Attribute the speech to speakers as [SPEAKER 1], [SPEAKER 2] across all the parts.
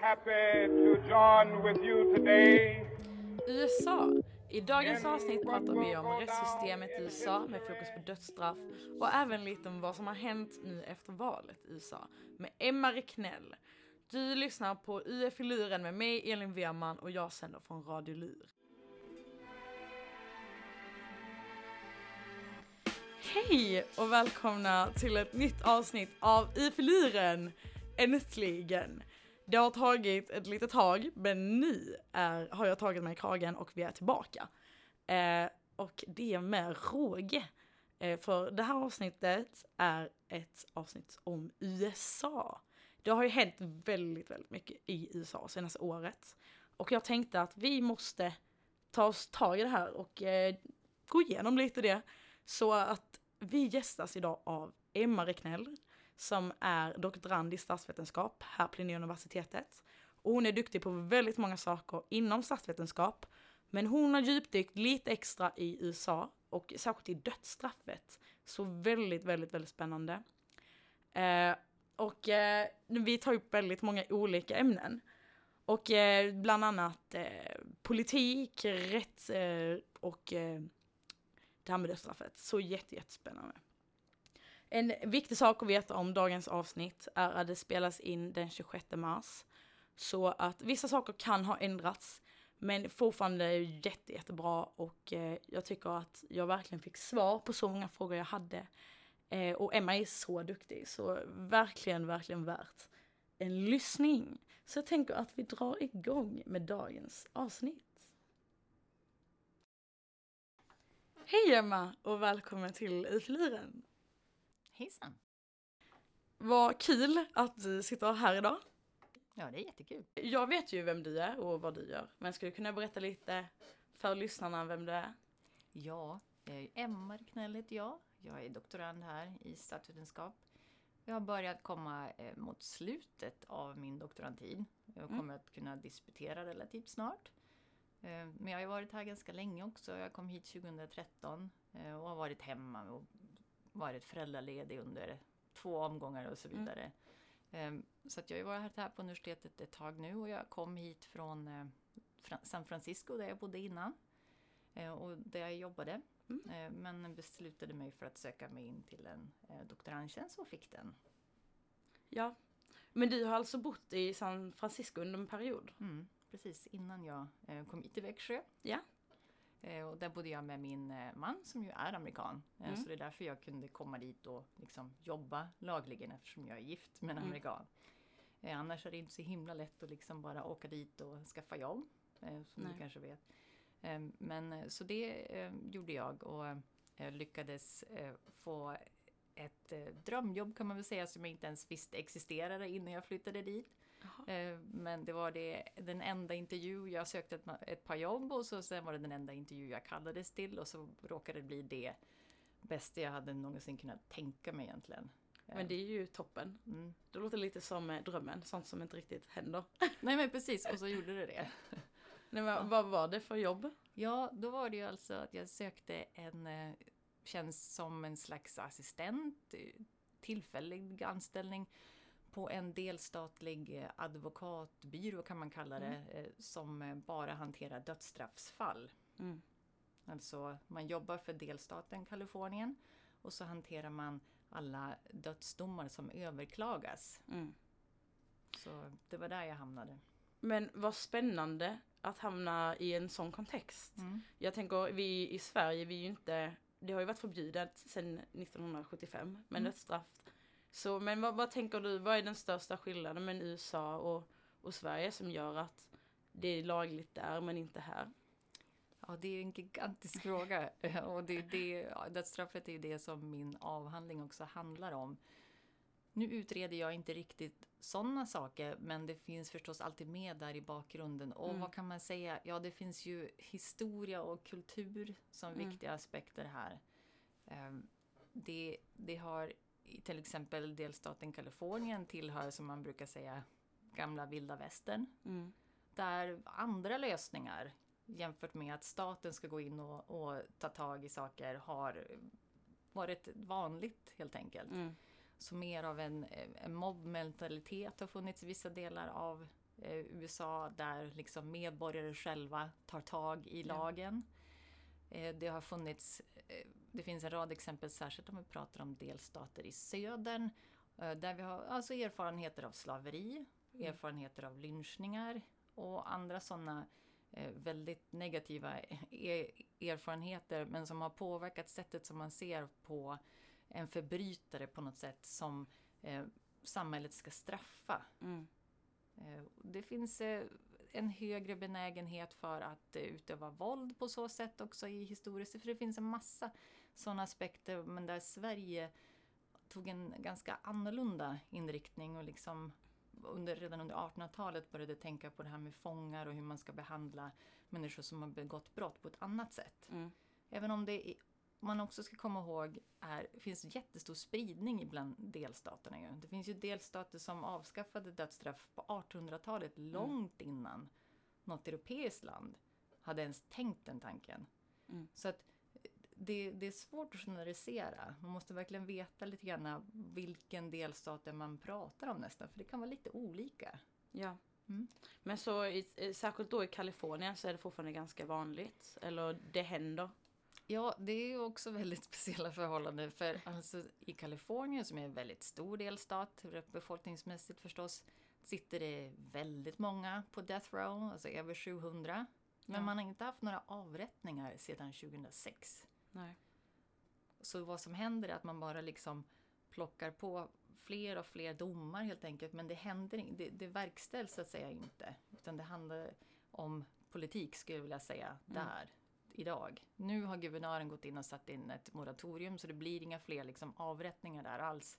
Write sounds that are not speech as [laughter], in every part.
[SPEAKER 1] happy to join with you today.
[SPEAKER 2] USA. I dagens avsnitt pratar vi om rättssystemet i USA med fokus på dödsstraff och även lite om vad som har hänt nu efter valet i USA med Emma Reknell. Du lyssnar på UF i luren med mig Elin Wehrman och jag sänder från Radio Lur. Hej och välkomna till ett nytt avsnitt av UF i luren! Äntligen! Det har tagit ett litet tag, men nu är, har jag tagit mig i kragen och vi är tillbaka. Eh, och det med råge. Eh, för det här avsnittet är ett avsnitt om USA. Det har ju hänt väldigt, väldigt mycket i USA senaste året. Och jag tänkte att vi måste ta oss tag i det här och eh, gå igenom lite det. Så att vi gästas idag av Emma Reknell som är doktorand i statsvetenskap här på Linnéuniversitetet. Och hon är duktig på väldigt många saker inom statsvetenskap. Men hon har djupdykt lite extra i USA och särskilt i dödsstraffet. Så väldigt, väldigt, väldigt spännande. Eh, och eh, vi tar upp väldigt många olika ämnen. Och eh, bland annat eh, politik, rätt eh, och eh, det här med dödsstraffet. Så jätte, jättespännande. En viktig sak att veta om dagens avsnitt är att det spelas in den 26 mars. Så att vissa saker kan ha ändrats, men fortfarande jätte, jättebra och eh, jag tycker att jag verkligen fick svar på så många frågor jag hade. Eh, och Emma är så duktig, så verkligen, verkligen värt en lyssning. Så jag tänker att vi drar igång med dagens avsnitt. Hej Emma och välkommen till Utliren.
[SPEAKER 3] Hejsan!
[SPEAKER 2] Vad kul att du sitter här idag.
[SPEAKER 3] Ja, det är jättekul.
[SPEAKER 2] Jag vet ju vem du är och vad du gör, men skulle du kunna berätta lite för lyssnarna vem du är?
[SPEAKER 3] Ja, Emma Knell heter jag. Jag är doktorand här i statsvetenskap. Jag har börjat komma eh, mot slutet av min doktorandtid. Jag kommer mm. att kunna disputera relativt snart. Eh, men jag har varit här ganska länge också. Jag kom hit 2013 eh, och har varit hemma och varit föräldraledig under två omgångar och så mm. vidare. Mm. Så att jag har varit här på universitetet ett tag nu och jag kom hit från eh, San Francisco där jag bodde innan eh, och där jag jobbade. Mm. Eh, men beslutade mig för att söka mig in till en doktorandtjänst och fick den.
[SPEAKER 2] Ja, men du har alltså bott i San Francisco under en period?
[SPEAKER 3] Mm, precis, innan jag kom hit till Växjö.
[SPEAKER 2] Ja.
[SPEAKER 3] Eh, och där bodde jag med min eh, man som ju är amerikan. Eh, mm. Så det är därför jag kunde komma dit och liksom jobba lagligen eftersom jag är gift med en mm. amerikan. Annars är det inte så himla lätt att liksom bara åka dit och skaffa jobb. Som Nej. du kanske vet. Men så det gjorde jag och lyckades få ett drömjobb kan man väl säga som jag inte ens visste existerade innan jag flyttade dit. Eh, men det var det, den enda intervju, jag sökte ett, ett par jobb och så, sen var det den enda intervju jag kallades till och så råkade det bli det bästa jag hade någonsin kunnat tänka mig egentligen.
[SPEAKER 2] Men det är ju toppen. Mm. Det låter lite som eh, drömmen, sånt som inte riktigt händer. [laughs]
[SPEAKER 3] Nej men precis, och så gjorde det det. [laughs]
[SPEAKER 2] Nej, men. Vad var det för jobb?
[SPEAKER 3] Ja, då var det ju alltså att jag sökte en eh, tjänst som en slags assistent, tillfällig anställning på en delstatlig eh, advokatbyrå kan man kalla det, mm. Eh, som eh, bara hanterar dödsstraffsfall. Mm. Alltså man jobbar för delstaten Kalifornien och så hanterar man alla dödsdomar som överklagas. Mm. Så det var där jag hamnade.
[SPEAKER 2] Men vad spännande att hamna i en sån kontext. Mm. Jag tänker, vi i Sverige, vi är ju inte, det har ju varit förbjudet sedan 1975, men mm. dödsstraff så, men vad, vad tänker du, vad är den största skillnaden med USA och, och Sverige som gör att det är lagligt där men inte här?
[SPEAKER 3] Ja, det är en gigantisk [laughs] fråga. Och det, det, dödsstraffet är ju det som min avhandling också handlar om. Nu utreder jag inte riktigt sådana saker, men det finns förstås alltid med där i bakgrunden. Och mm. vad kan man säga? Ja, det finns ju historia och kultur som mm. viktiga aspekter här. Ehm, det, det har till exempel delstaten Kalifornien tillhör, som man brukar säga, gamla vilda västern. Mm. Där andra lösningar jämfört med att staten ska gå in och, och ta tag i saker har varit vanligt helt enkelt. Mm. Så mer av en, en mobbmentalitet har funnits i vissa delar av eh, USA där liksom medborgare själva tar tag i lagen. Eh, det har funnits, eh, det finns en rad exempel särskilt om vi pratar om delstater i södern eh, där vi har alltså erfarenheter av slaveri, erfarenheter av lynchningar och andra sådana eh, väldigt negativa e- erfarenheter men som har påverkat sättet som man ser på en förbrytare på något sätt som eh, samhället ska straffa.
[SPEAKER 2] Mm.
[SPEAKER 3] Eh, Det finns eh, en högre benägenhet för att eh, utöva våld på så sätt också i historiskt, för det finns en massa sådana aspekter, men där Sverige tog en ganska annorlunda inriktning och liksom under, redan under 1800-talet började tänka på det här med fångar och hur man ska behandla människor som har begått brott på ett annat sätt.
[SPEAKER 2] Mm.
[SPEAKER 3] Även om det i- man också ska komma ihåg är, finns jättestor spridning bland delstaterna. Ju. Det finns ju delstater som avskaffade dödsstraff på 1800-talet långt innan något europeiskt land hade ens tänkt den tanken.
[SPEAKER 2] Mm.
[SPEAKER 3] Så att det, det är svårt att generalisera. Man måste verkligen veta lite grann vilken delstat det man pratar om nästan, för det kan vara lite olika.
[SPEAKER 2] Ja.
[SPEAKER 3] Mm.
[SPEAKER 2] Men så i- särskilt då i Kalifornien så är det fortfarande ganska vanligt. Eller det händer.
[SPEAKER 3] Ja, det är ju också [laughs] väldigt speciella förhållanden. För alltså, i Kalifornien, som är en väldigt stor delstat, befolkningsmässigt förstås, sitter det väldigt många på death row, alltså över 700. Men
[SPEAKER 2] Ja.
[SPEAKER 3] man har inte haft några avrättningar sedan 2006.
[SPEAKER 2] Nej.
[SPEAKER 3] Så vad som händer är att man bara liksom plockar på fler och fler domar helt enkelt. Men det händer det, det verkställs så att säga inte. Utan det handlar om politik skulle jag vilja säga, där, idag. Nu har guvernören gått in och satt in ett moratorium så det blir inga fler liksom avrättningar där alls.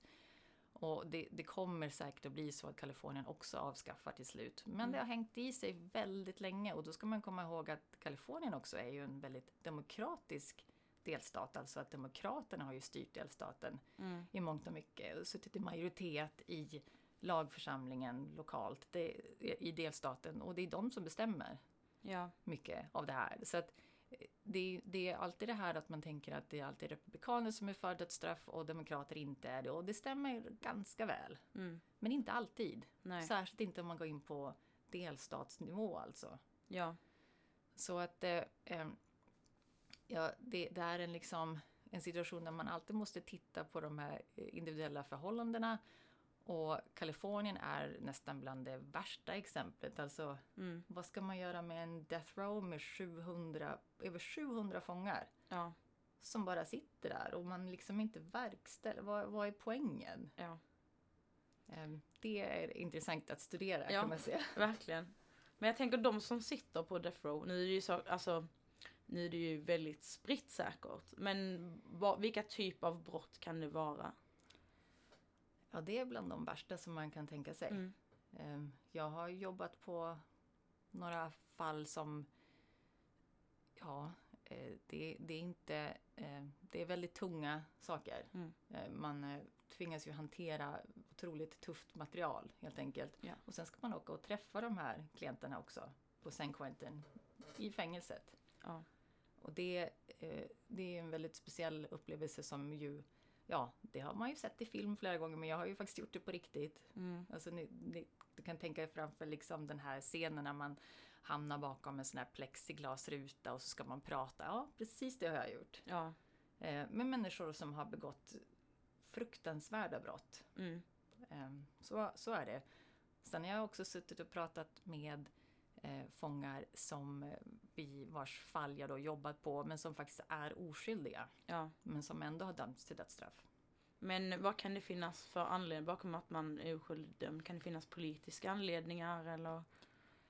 [SPEAKER 3] Och det, det kommer säkert att bli så att Kalifornien också avskaffar till slut. Men det har hängt i sig väldigt länge och då ska man komma ihåg att Kalifornien också är ju en väldigt demokratisk delstat. Alltså att demokraterna har ju styrt delstaten
[SPEAKER 2] Mm.
[SPEAKER 3] i mångt och mycket och suttit i majoritet i lagförsamlingen lokalt det, i delstaten och det är de som bestämmer
[SPEAKER 2] Ja.
[SPEAKER 3] mycket av det här. Så att eh, det, det är alltid det här att man tänker att det är alltid republikaner som är för dödsstraff och demokrater inte är det. Och det stämmer ganska väl.
[SPEAKER 2] Mm.
[SPEAKER 3] Men inte alltid.
[SPEAKER 2] Nej.
[SPEAKER 3] Särskilt inte om man går in på delstatsnivå alltså.
[SPEAKER 2] Ja.
[SPEAKER 3] Så att eh, eh, ja, det, det är en, liksom, en situation där man alltid måste titta på de här eh, individuella förhållandena. Och Kalifornien är nästan bland det värsta exemplet. Alltså,
[SPEAKER 2] Mm.
[SPEAKER 3] vad ska man göra med en death row med 700, över 700 fångar
[SPEAKER 2] Ja.
[SPEAKER 3] som bara sitter där och man liksom inte verkställer? Vad, vad är poängen?
[SPEAKER 2] Ja.
[SPEAKER 3] Ehm, Det är intressant att studera
[SPEAKER 2] Ja.
[SPEAKER 3] kan man säga.
[SPEAKER 2] Verkligen. Men jag tänker de som sitter på Death Row, nu är det ju så, alltså nu är det ju väldigt spritt säkert. Men vad, vilka typ av brott kan det vara?
[SPEAKER 3] Ja, det är bland de värsta som man kan tänka sig.
[SPEAKER 2] Mm.
[SPEAKER 3] Ehm, Jag har jobbat på några fall som, ja, eh, det, det är inte, eh, det är väldigt tunga saker.
[SPEAKER 2] Mm.
[SPEAKER 3] Eh, Man tvingas ju hantera otroligt tufft material helt enkelt.
[SPEAKER 2] Ja.
[SPEAKER 3] Och sen ska man åka och träffa de här klienterna också på San Quentin i fängelset.
[SPEAKER 2] Ja.
[SPEAKER 3] Och det, eh, det är en väldigt speciell upplevelse som ju, ja, det har man ju sett i film flera gånger men jag har ju faktiskt gjort det på riktigt.
[SPEAKER 2] Mm.
[SPEAKER 3] Alltså ni, ni, du kan tänka dig framför liksom den här scenen när man hamnar bakom en sån här plexiglasruta och så ska man prata. Ja, precis det har jag gjort.
[SPEAKER 2] Ja.
[SPEAKER 3] Eh, med människor som har begått fruktansvärda brott.
[SPEAKER 2] Mm.
[SPEAKER 3] Eh, så, så är det. Sen har jag också suttit och pratat med eh, fångar som vi vars fall jag då jobbat på men som faktiskt är oskyldiga.
[SPEAKER 2] Ja.
[SPEAKER 3] Men som ändå har dömts till dödsstraff.
[SPEAKER 2] Men vad kan det finnas för anledning bakom att man är oskyldigt dömd? Kan det finnas politiska anledningar eller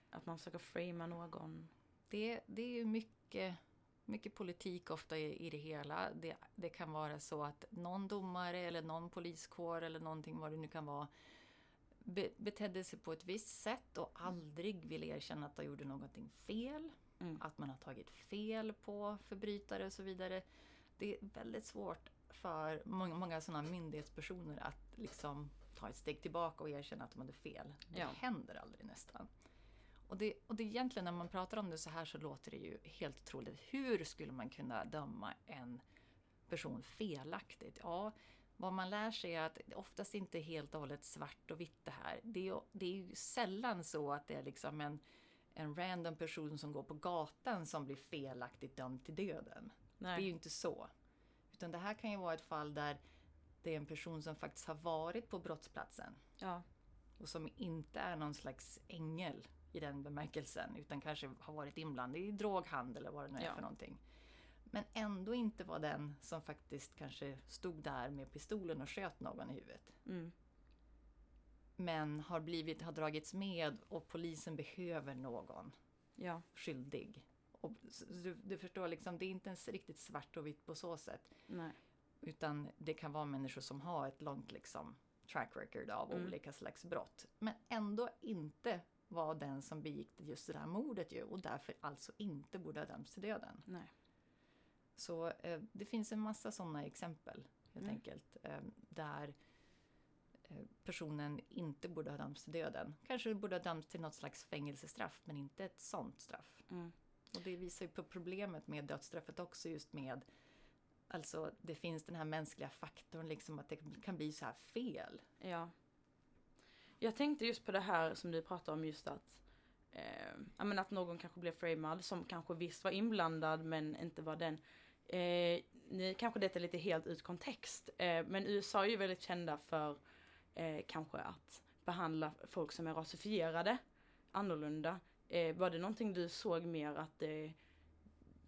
[SPEAKER 2] att man försöker framea någon?
[SPEAKER 3] Det, det är ju mycket, mycket politik ofta i, i det hela. Det, det kan vara så att någon domare eller någon poliskår eller någonting vad det nu kan vara be, betedde sig på ett visst sätt och aldrig ville erkänna att de gjorde någonting fel.
[SPEAKER 2] Mm.
[SPEAKER 3] Att man har tagit fel på förbrytare och så vidare. Det är väldigt svårt för många, många sådana myndighetspersoner att liksom ta ett steg tillbaka och erkänna att de hade fel. Det
[SPEAKER 2] Ja.
[SPEAKER 3] händer aldrig nästan. Och det, och det är egentligen när man pratar om det så här så låter det ju helt otroligt. Hur skulle man kunna döma en person felaktigt? Ja, vad man lär sig är att det oftast inte är helt och hållet svart och vitt det här. Det är, det är ju sällan så att det är liksom en, en random person som går på gatan som blir felaktigt dömd till döden. Det är ju
[SPEAKER 2] Nej.
[SPEAKER 3] inte så. Utan det här kan ju vara ett fall där det är en person som faktiskt har varit på brottsplatsen
[SPEAKER 2] Ja.
[SPEAKER 3] och som inte är någon slags ängel i den bemärkelsen utan kanske har varit inblandad i droghandel eller vad det nu är
[SPEAKER 2] Ja.
[SPEAKER 3] för någonting. Men ändå inte var den som faktiskt kanske stod där med pistolen och sköt någon i huvudet.
[SPEAKER 2] Mm.
[SPEAKER 3] Men har, blivit, har dragits med och polisen behöver någon
[SPEAKER 2] Ja.
[SPEAKER 3] skyldig. Och, du, du förstår, liksom, det är inte ens riktigt svart och vitt på så sätt.
[SPEAKER 2] Nej.
[SPEAKER 3] Utan det kan vara människor som har ett långt liksom, track record av
[SPEAKER 2] Mm.
[SPEAKER 3] olika slags brott. Men ändå inte var den som begick just det där mordet ju och därför alltså inte borde ha dömts till döden.
[SPEAKER 2] Nej.
[SPEAKER 3] Så eh, det finns en massa sådana exempel helt
[SPEAKER 2] Mm.
[SPEAKER 3] enkelt. Eh, där personen inte borde ha dömts till döden. Kanske borde ha dömts till något slags fängelsestraff men inte ett sånt straff.
[SPEAKER 2] Mm.
[SPEAKER 3] Och det visar ju på problemet med dödsstraffet också just med Alltså det finns den här mänskliga faktorn liksom att det kan bli så här fel.
[SPEAKER 2] Ja. Jag tänkte just på det här som du pratade om just att eh, ja, men att någon kanske blev framad som kanske visst var inblandad men inte var den. Eh, ni kanske detta är lite helt ut kontext eh, men USA är ju väldigt kända för eh, kanske att behandla folk som är rasifierade annorlunda. Eh, var det någonting du såg mer att det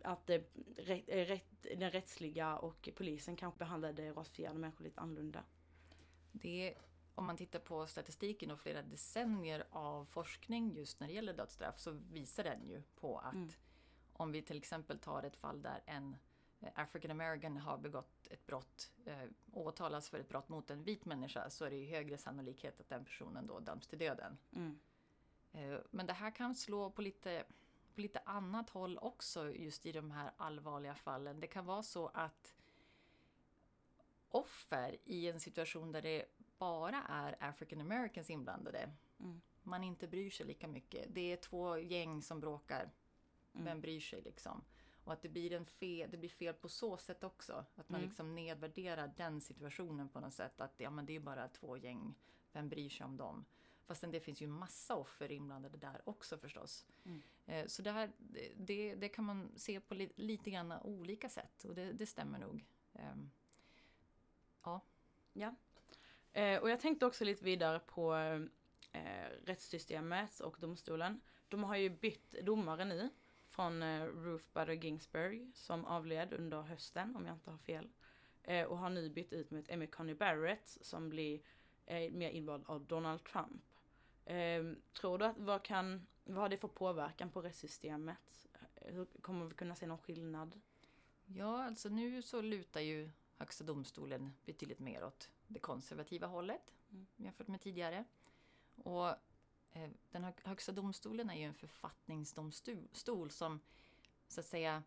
[SPEAKER 2] att rätt, eh, rätt, den rättsliga och polisen kanske behandlade rasifierade människor lite annorlunda?
[SPEAKER 3] Det, om man tittar på statistiken och flera decennier av forskning just när det gäller dödsstraff så visar den ju på att
[SPEAKER 2] Mm.
[SPEAKER 3] om vi till exempel tar ett fall där en eh, African American har begått ett brott eh, åtalas för ett brott mot en vit människa så är det ju högre sannolikhet att den personen då döms till döden.
[SPEAKER 2] Mm.
[SPEAKER 3] Eh, Men det här kan slå på lite, på lite annat håll också just i de här allvarliga fallen. Det kan vara så att offer i en situation där det bara är African Americans inblandade,
[SPEAKER 2] Mm.
[SPEAKER 3] man inte bryr sig lika mycket. Det är två gäng som bråkar.
[SPEAKER 2] Mm.
[SPEAKER 3] Vem bryr sig liksom? Och att det blir, en fel, det blir fel på så sätt också. Att man
[SPEAKER 2] Mm.
[SPEAKER 3] liksom nedvärderar den situationen på något sätt. Att ja, men det är bara två gäng. Vem bryr sig om dem? Fastän det finns ju massa offer inblandade där också förstås.
[SPEAKER 2] Mm.
[SPEAKER 3] Eh, Så det, här, det, det kan man se på li, lite grann olika sätt och det, det stämmer nog. Ehm,
[SPEAKER 2] Eh, och jag tänkte också lite vidare på eh, rättssystemet och domstolen. De har ju bytt domare nu från eh, Ruth Bader Ginsburg som avled under hösten om jag inte har fel. Eh, och har nu bytt ut mot Amy Coney Barrett som blir eh, mer invald av Donald Trump. Eh, tror du att vad kan, vad har det för påverkan på rättssystemet? Eh, Hur kommer vi kunna se någon skillnad?
[SPEAKER 3] Ja, alltså nu så lutar ju Högsta domstolen betydligt mer åt det konservativa hållet
[SPEAKER 2] Mm.
[SPEAKER 3] jämfört med tidigare. Och eh, den hö- Högsta domstolen är ju en författningsdomstol som så att säga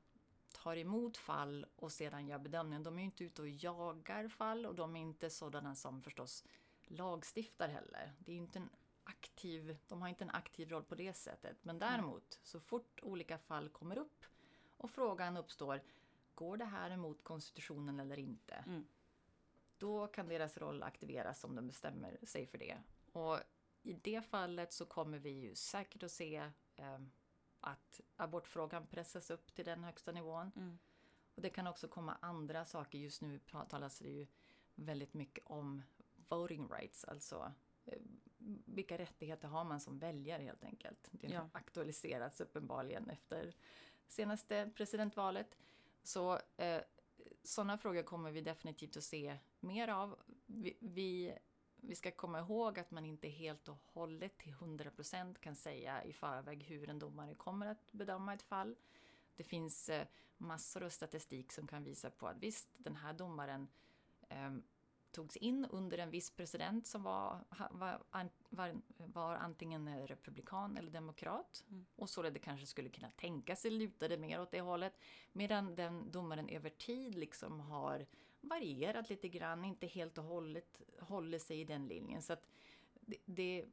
[SPEAKER 3] tar emot fall och sedan gör bedömningen. De är ju inte ute och jagar fall och de är inte sådana som förstås lagstiftar heller. Det är inte en aktiv, de har inte en aktiv roll på det sättet. Men däremot, så fort olika fall kommer upp och frågan uppstår, går det här emot konstitutionen eller inte?
[SPEAKER 2] Mm.
[SPEAKER 3] Då kan deras roll aktiveras om de bestämmer sig för det. Och i det fallet så kommer vi ju säkert att se eh, att abortfrågan pressas upp till den högsta nivån.
[SPEAKER 2] Mm.
[SPEAKER 3] Och det kan också komma andra saker. Just nu talas det ju väldigt mycket om voting rights, alltså eh, vilka rättigheter har man som väljare helt enkelt. Det har
[SPEAKER 2] Ja.
[SPEAKER 3] aktualiserats uppenbarligen efter senaste presidentvalet. Så eh, sådana frågor kommer vi definitivt att se mer av. Vi, vi, vi ska komma ihåg att man inte helt och hållet till 100% kan säga i förväg hur en domare kommer att bedöma ett fall. Det finns eh, massor av statistik som kan visa på att visst, den här domaren eh, togs in under en viss president som var, var, var, var antingen republikan eller demokrat
[SPEAKER 2] Mm.
[SPEAKER 3] och således kanske skulle kunna tänka sig lutade mer åt det hållet. Medan den domaren över tid liksom har varierat lite grann, inte helt och hållet håller sig i den linjen. Så att det, det,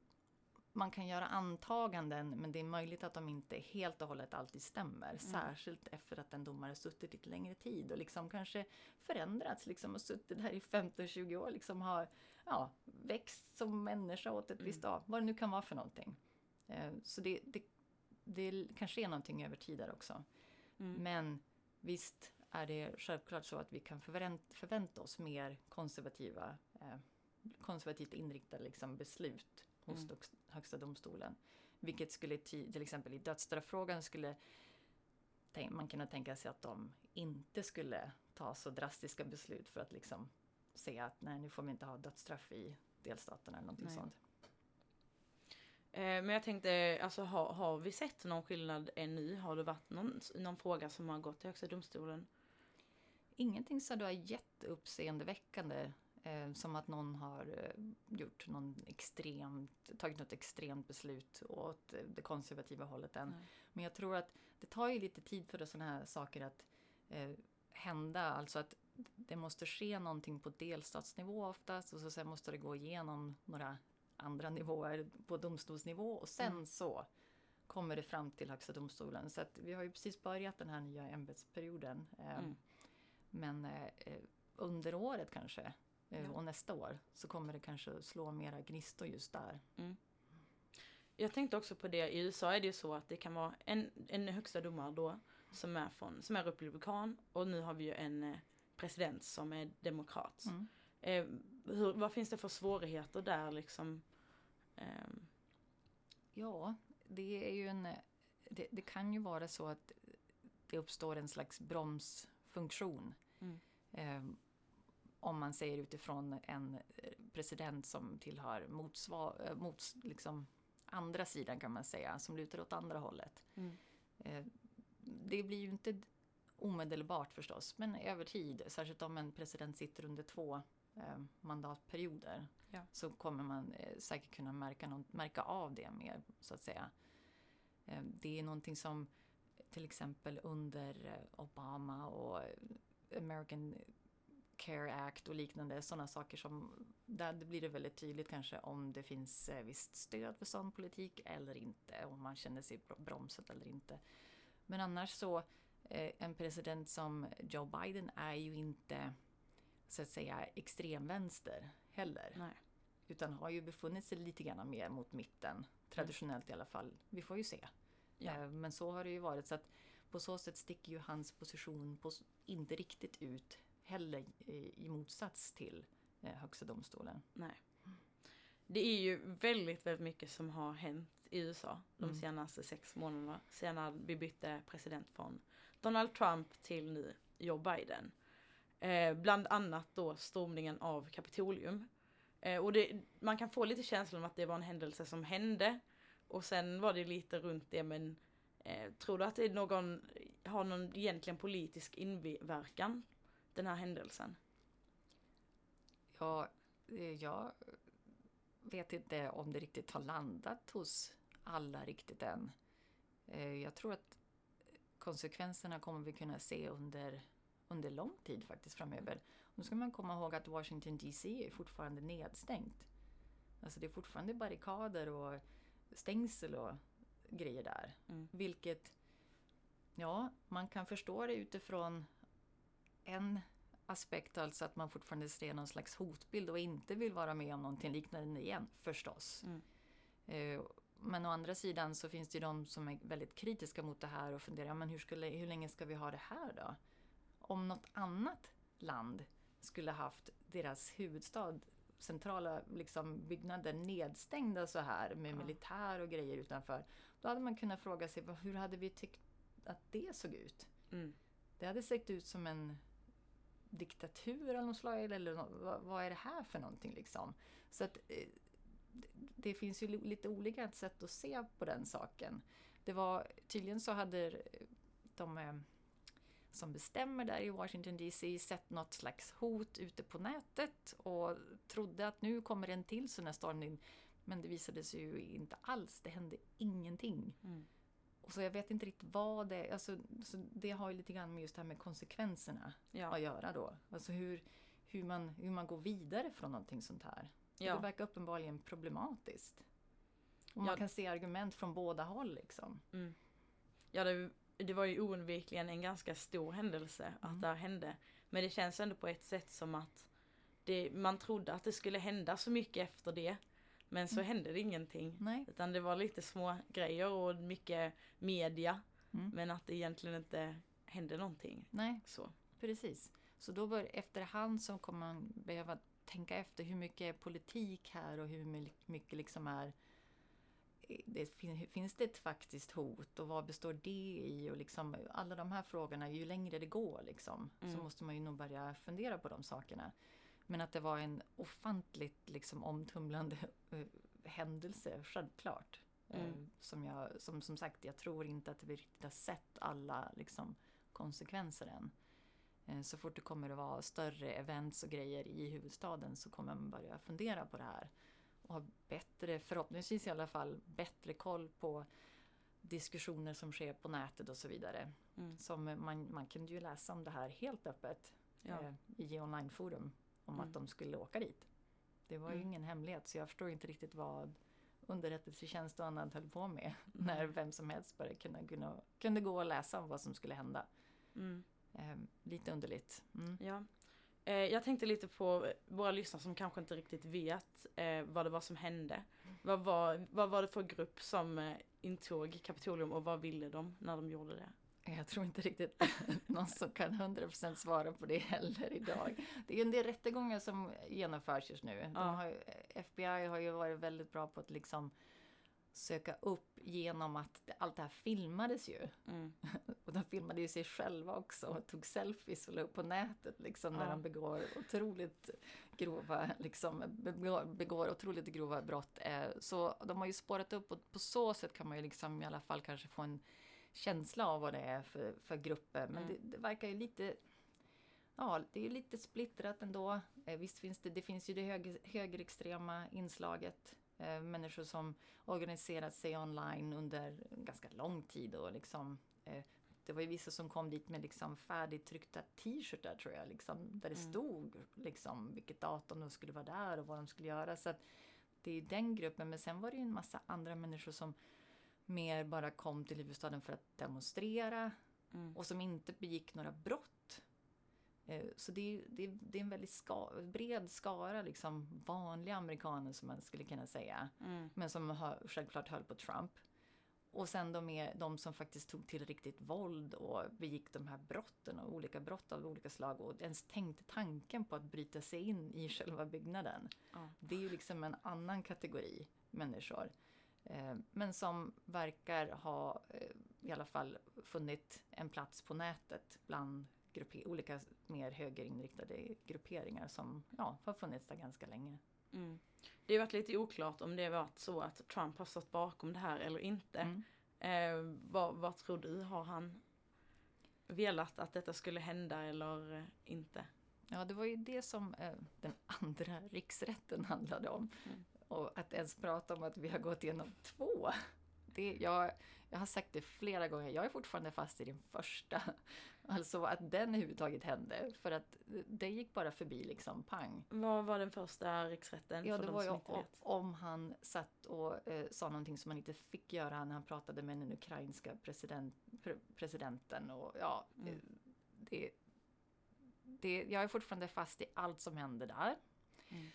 [SPEAKER 3] man kan göra antaganden men det är möjligt att de inte helt och hållet alltid stämmer.
[SPEAKER 2] Mm.
[SPEAKER 3] Särskilt efter att en domare suttit lite längre tid och liksom kanske förändrats liksom och suttit där i 15-20 år. Liksom har ja, växt som människa åt ett
[SPEAKER 2] Mm.
[SPEAKER 3] visst av, vad det nu kan vara för någonting. Eh, så det, det, det kanske är någonting över tid där också.
[SPEAKER 2] Mm.
[SPEAKER 3] Men visst är det självklart så att vi kan förvänt, förvänta oss mer konservativa, eh, konservativt inriktade liksom, beslut hos
[SPEAKER 2] Mm.
[SPEAKER 3] Högsta domstolen. Vilket skulle till exempel i dödsstrafffrågan skulle man kunna tänka sig att de inte skulle ta så drastiska beslut för att liksom säga att nej, nu får vi inte ha dödsstraff i delstaterna eller någonting
[SPEAKER 2] Nej.
[SPEAKER 3] sånt.
[SPEAKER 2] Eh, men jag tänkte, alltså har, har vi sett någon skillnad ännu? Har det varit någon, någon fråga som har gått till Högsta domstolen?
[SPEAKER 3] Ingenting så då är jätteuppseendeväckande. Eh, som att någon har eh, gjort någon extremt, tagit något extremt beslut åt eh, det konservativa hållet än.
[SPEAKER 2] Nej.
[SPEAKER 3] Men jag tror att det tar ju lite tid för sådana här saker att eh, hända. Alltså att det måste ske någonting på delstatsnivå oftast och så sen måste det gå igenom några andra nivåer på domstolsnivå och sen
[SPEAKER 2] Mm.
[SPEAKER 3] så kommer det fram till Högsta domstolen. Så att vi har ju precis börjat den här nya ämbetsperioden. Eh,
[SPEAKER 2] Mm.
[SPEAKER 3] Men eh, eh, under året kanske eh,
[SPEAKER 2] Ja.
[SPEAKER 3] och nästa år så kommer det kanske slå mera gnistor just där.
[SPEAKER 2] Jag tänkte också på det, i USA är det ju så att det kan vara en, en högsta domare då som är, från, som är republikan och nu har vi ju en eh, president som är demokrat.
[SPEAKER 3] Mm.
[SPEAKER 2] Eh, hur, vad finns det för svårigheter där liksom? Ehm,
[SPEAKER 3] Ja, det är ju en... Det, det kan ju vara så att det uppstår en slags bromsfunktion.
[SPEAKER 2] Mm.
[SPEAKER 3] Eh, om man säger utifrån en eh, president som tillhör motsvar, eh, mots, liksom andra sidan kan man säga, som lutar åt andra hållet.
[SPEAKER 2] Mm.
[SPEAKER 3] Eh, det blir ju inte omedelbart förstås, men över tid, särskilt om en president sitter under två eh, mandatperioder,
[SPEAKER 2] Ja.
[SPEAKER 3] så kommer man eh, säkert kunna märka, någon, märka av det mer, så att säga. Eh, det är någonting som till exempel under Obama och American Care Act och liknande sådana saker som där blir det väldigt tydligt kanske om det finns eh, visst stöd för sån politik eller inte om man känner sig br- bromsad eller inte. Men annars så eh, en president som Joe Biden är ju inte så att säga extremvänster heller
[SPEAKER 2] nej.
[SPEAKER 3] utan har ju befunnit sig lite grann mer mot mitten traditionellt i alla fall. Vi får ju se.
[SPEAKER 2] Ja.
[SPEAKER 3] Eh, Men så har det ju varit så att på så sätt sticker ju hans position på, inte riktigt ut heller i, i motsats till eh, Högsta domstolen.
[SPEAKER 2] Nej. Det är ju väldigt, väldigt mycket som har hänt i USA de
[SPEAKER 3] Mm.
[SPEAKER 2] senaste sex månaderna. Sedan vi bytte president från Donald Trump till nu Joe Biden. Eh, bland annat då stormningen av Kapitolium. Eh, och det, man kan få lite känslan av att det var en händelse som hände. Och sen var det lite runt det men eh, tror du att det är någon, har någon egentligen politisk inverkan? Den här händelsen?
[SPEAKER 3] Ja, eh, jag vet inte om det riktigt har landat hos alla riktigt än. Eh, jag tror att konsekvenserna kommer vi kunna se under, under lång tid faktiskt framöver. Nu ska man komma ihåg att Washington DC är fortfarande nedstängt. Alltså det är fortfarande barrikader och stängsel och grejer där.
[SPEAKER 2] Mm.
[SPEAKER 3] Vilket, ja, man kan förstå det utifrån en aspekt, alltså att man fortfarande ser någon slags hotbild och inte vill vara med om någonting liknande igen, förstås.
[SPEAKER 2] Mm.
[SPEAKER 3] Eh, Men å andra sidan så finns det ju de som är väldigt kritiska mot det här och funderar, ja, men hur, skulle, hur länge ska vi ha det här då? Om något annat land skulle haft deras huvudstad, centrala liksom, byggnader nedstängda så här med
[SPEAKER 2] Ja.
[SPEAKER 3] militär och grejer utanför. Då hade man kunnat fråga sig, hur hade vi tyckt att det såg ut?
[SPEAKER 2] Mm.
[SPEAKER 3] Det hade sett ut som en diktatur av något slag, eller vad, vad är det här för någonting liksom? Så att eh, det, finns ju li- lite olika sätt att se på den saken. Det var, tydligen så hade de eh, som bestämmer där i Washington DC sett något slags hot ute på nätet och trodde att nu kommer en till sån här stormning. Men det visade sig ju inte alls, det hände ingenting.
[SPEAKER 2] Mm.
[SPEAKER 3] Och så jag vet inte riktigt vad det är. Alltså, så det har ju lite grann med just det här med konsekvenserna
[SPEAKER 2] Ja.
[SPEAKER 3] att göra då. Alltså hur, hur, man, hur man går vidare från någonting sånt här.
[SPEAKER 2] Ja.
[SPEAKER 3] Det verkar uppenbarligen problematiskt. Och man
[SPEAKER 2] Ja.
[SPEAKER 3] kan se argument från båda håll liksom.
[SPEAKER 2] Mm. Ja, det, det var ju oundvikligen en ganska stor händelse att
[SPEAKER 3] Mm.
[SPEAKER 2] det här hände. Men det känns ändå på ett sätt som att det, man trodde att det skulle hända så mycket efter det. Men så
[SPEAKER 3] Mm.
[SPEAKER 2] hände det ingenting.
[SPEAKER 3] Nej.
[SPEAKER 2] Utan det var lite små grejer och mycket media.
[SPEAKER 3] Mm.
[SPEAKER 2] Men att det egentligen inte hände någonting.
[SPEAKER 3] Nej,
[SPEAKER 2] Så.
[SPEAKER 3] precis. Så då bör, efterhand så kommer man behöva tänka efter hur mycket är politik här och hur my- mycket liksom är det, fin- finns det ett faktiskt hot och vad består det i? Och liksom, alla de här frågorna, ju längre det går liksom,
[SPEAKER 2] Mm.
[SPEAKER 3] så måste man ju nog börja fundera på de sakerna. Men att det var en ofantligt liksom, omtumlande eh, händelse, självklart. Eh,
[SPEAKER 2] Mm.
[SPEAKER 3] som, jag, som, som sagt, jag tror inte att vi riktigt har sett alla liksom, konsekvenser än. Eh, Så fort det kommer att vara större events och grejer i huvudstaden så kommer man börja fundera på det här. Och ha bättre, förhoppningsvis i alla fall, bättre koll på diskussioner som sker på nätet och så vidare.
[SPEAKER 2] Mm.
[SPEAKER 3] Som man, man kunde ju läsa om det här helt öppet
[SPEAKER 2] Ja.
[SPEAKER 3] eh, i Online Forum om
[SPEAKER 2] Mm.
[SPEAKER 3] att de skulle åka dit. Det var ju
[SPEAKER 2] Mm.
[SPEAKER 3] ingen hemlighet så jag förstår inte riktigt vad underrättelsetjänst och annat höll på med
[SPEAKER 2] Mm.
[SPEAKER 3] när vem som helst bara kunde, kunde, kunde gå och läsa om vad som skulle hända.
[SPEAKER 2] Mm.
[SPEAKER 3] Eh, lite underligt.
[SPEAKER 2] Ja. Eh, jag tänkte lite på våra lyssnare som kanske inte riktigt vet eh, vad det var som hände. Vad var, vad var det för grupp som eh, intog Kapitolium och vad ville de när de gjorde det?
[SPEAKER 3] Jag tror inte riktigt [laughs] någon som kan 100% svara på det heller idag. Det är ju en del rättegångar som genomförs just nu.
[SPEAKER 2] Ja.
[SPEAKER 3] har FBI har ju varit väldigt bra på att liksom söka upp genom att allt det här filmades ju.
[SPEAKER 2] Mm. [laughs]
[SPEAKER 3] Och de filmade ju sig själva också och tog selfies och la upp på nätet liksom när
[SPEAKER 2] Ja.
[SPEAKER 3] de begår otroligt grova, liksom, begår, begår otroligt grova brott. Eh, Så de har ju spårat upp och på så sätt kan man ju liksom i alla fall kanske få en känsla av vad det är för, för grupper. Men
[SPEAKER 2] Mm.
[SPEAKER 3] det, det verkar ju lite Ja, det är ju lite splittrat ändå. Eh, visst finns det, det finns ju det höger, högerextrema inslaget. Eh, människor som organiserat sig online under ganska lång tid och liksom eh, det var ju vissa som kom dit med liksom färdigtryckta t-shirtar tror jag, liksom, där det
[SPEAKER 2] Mm.
[SPEAKER 3] stod liksom, vilket datum de skulle vara där och vad de skulle göra. Så det är den gruppen, men sen var det ju en massa andra människor som mer bara kom till huvudstaden för att demonstrera
[SPEAKER 2] Mm.
[SPEAKER 3] och som inte begick några brott. Eh, Så det är, det är, det är en väldigt ska, bred skara liksom vanliga amerikaner som man skulle kunna säga.
[SPEAKER 2] Mm.
[SPEAKER 3] Men som har, självklart höll på Trump. Och sen de, är, de som faktiskt tog till riktigt våld och begick de här brotten och olika brott av olika slag och ens tänkte tanken på att bryta sig in i själva byggnaden.
[SPEAKER 2] Ja.
[SPEAKER 3] Det är ju liksom en annan kategori människor. Eh, men som verkar ha eh, i alla fall funnit en plats på nätet bland olika mer högerinriktade grupperingar som ja, har funnits där ganska länge.
[SPEAKER 2] Mm. Det har varit lite oklart om det var så att Trump har stått bakom det här eller inte.
[SPEAKER 3] Mm.
[SPEAKER 2] Eh, vad, vad tror du? Har han velat att detta skulle hända eller inte?
[SPEAKER 3] Ja, det var ju det som eh, den andra [laughs] riksrätten handlade om.
[SPEAKER 2] Mm.
[SPEAKER 3] Och att ens prata om att vi har gått igenom två. Det, jag, jag har sagt det flera gånger, jag är fortfarande fast i den första. Alltså att den överhuvudtaget hände. För att det gick bara förbi liksom, pang.
[SPEAKER 2] Vad var den första riksrätten
[SPEAKER 3] Ja,
[SPEAKER 2] för
[SPEAKER 3] det
[SPEAKER 2] de
[SPEAKER 3] var ju om han satt och eh, sa någonting som han inte fick göra när han pratade med den ukrainska president, pre, presidenten. Och, ja,
[SPEAKER 2] Mm.
[SPEAKER 3] eh, det, det, jag är fortfarande fast i allt som hände där.
[SPEAKER 2] Mm.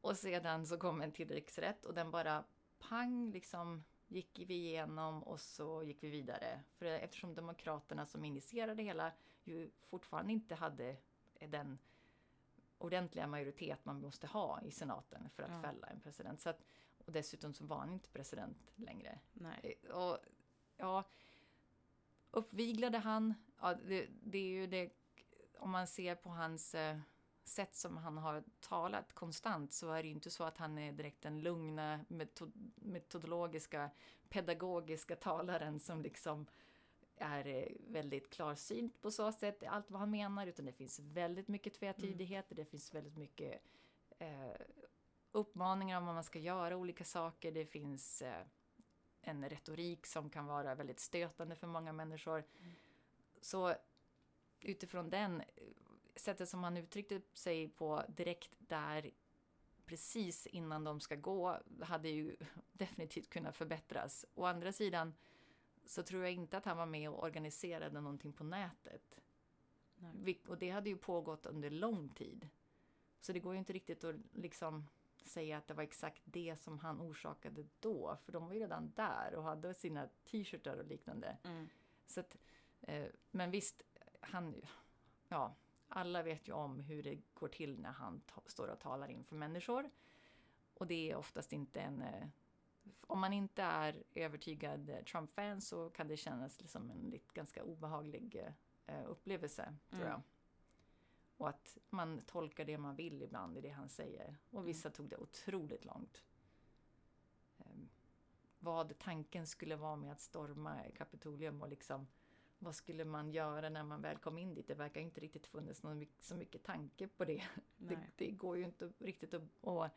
[SPEAKER 3] Och sedan så kom en till riksrätt och den bara pang liksom gick vi igenom och så gick vi vidare. För eftersom Demokraterna som initierade det hela ju fortfarande inte hade den ordentliga majoritet man måste ha i senaten för att
[SPEAKER 2] Ja.
[SPEAKER 3] fälla en president. Så att, och dessutom så var han inte president längre.
[SPEAKER 2] Nej.
[SPEAKER 3] Eh, Och, ja, uppviglade han, ja, det, det är ju det, om man ser på hans eh, sätt som han har talat konstant så är det ju inte så att han är direkt den lugna metod, metodologiska, pedagogiska talaren som liksom är eh, väldigt klarsynt på så sätt, allt vad han menar, utan det finns väldigt mycket tvetydigheter, det finns väldigt mycket eh, uppmaningar om vad man ska göra olika saker, det finns eh, en retorik som kan vara väldigt stötande för många människor. Så utifrån den, sättet som han uttryckte sig på direkt där precis innan de ska gå hade ju [laughs] definitivt kunnat förbättras. Å andra sidan så tror jag inte att han var med och organiserade någonting på nätet.
[SPEAKER 2] Nej.
[SPEAKER 3] Och det hade ju pågått under lång tid. Så det går ju inte riktigt att liksom säga att det var exakt det som han orsakade då. För de var ju redan där och hade sina t-shirtar och liknande.
[SPEAKER 2] Mm.
[SPEAKER 3] Så att, eh, men visst, han, ja, alla vet ju om hur det går till när han står och talar inför människor. Och det är oftast inte en... Eh, om man inte är övertygad eh, Trump-fan så kan det kännas som en lite ganska obehaglig eh, upplevelse, tror
[SPEAKER 2] Mm.
[SPEAKER 3] jag. Och att man tolkar det man vill ibland i det han säger. Och vissa tog det otroligt långt. Ehm, vad tanken skulle vara med att storma Kapitolium och liksom vad skulle man göra när man väl kom in dit? Det verkar inte riktigt funnits någon, så mycket tanke på det. det. Det går ju inte riktigt att, att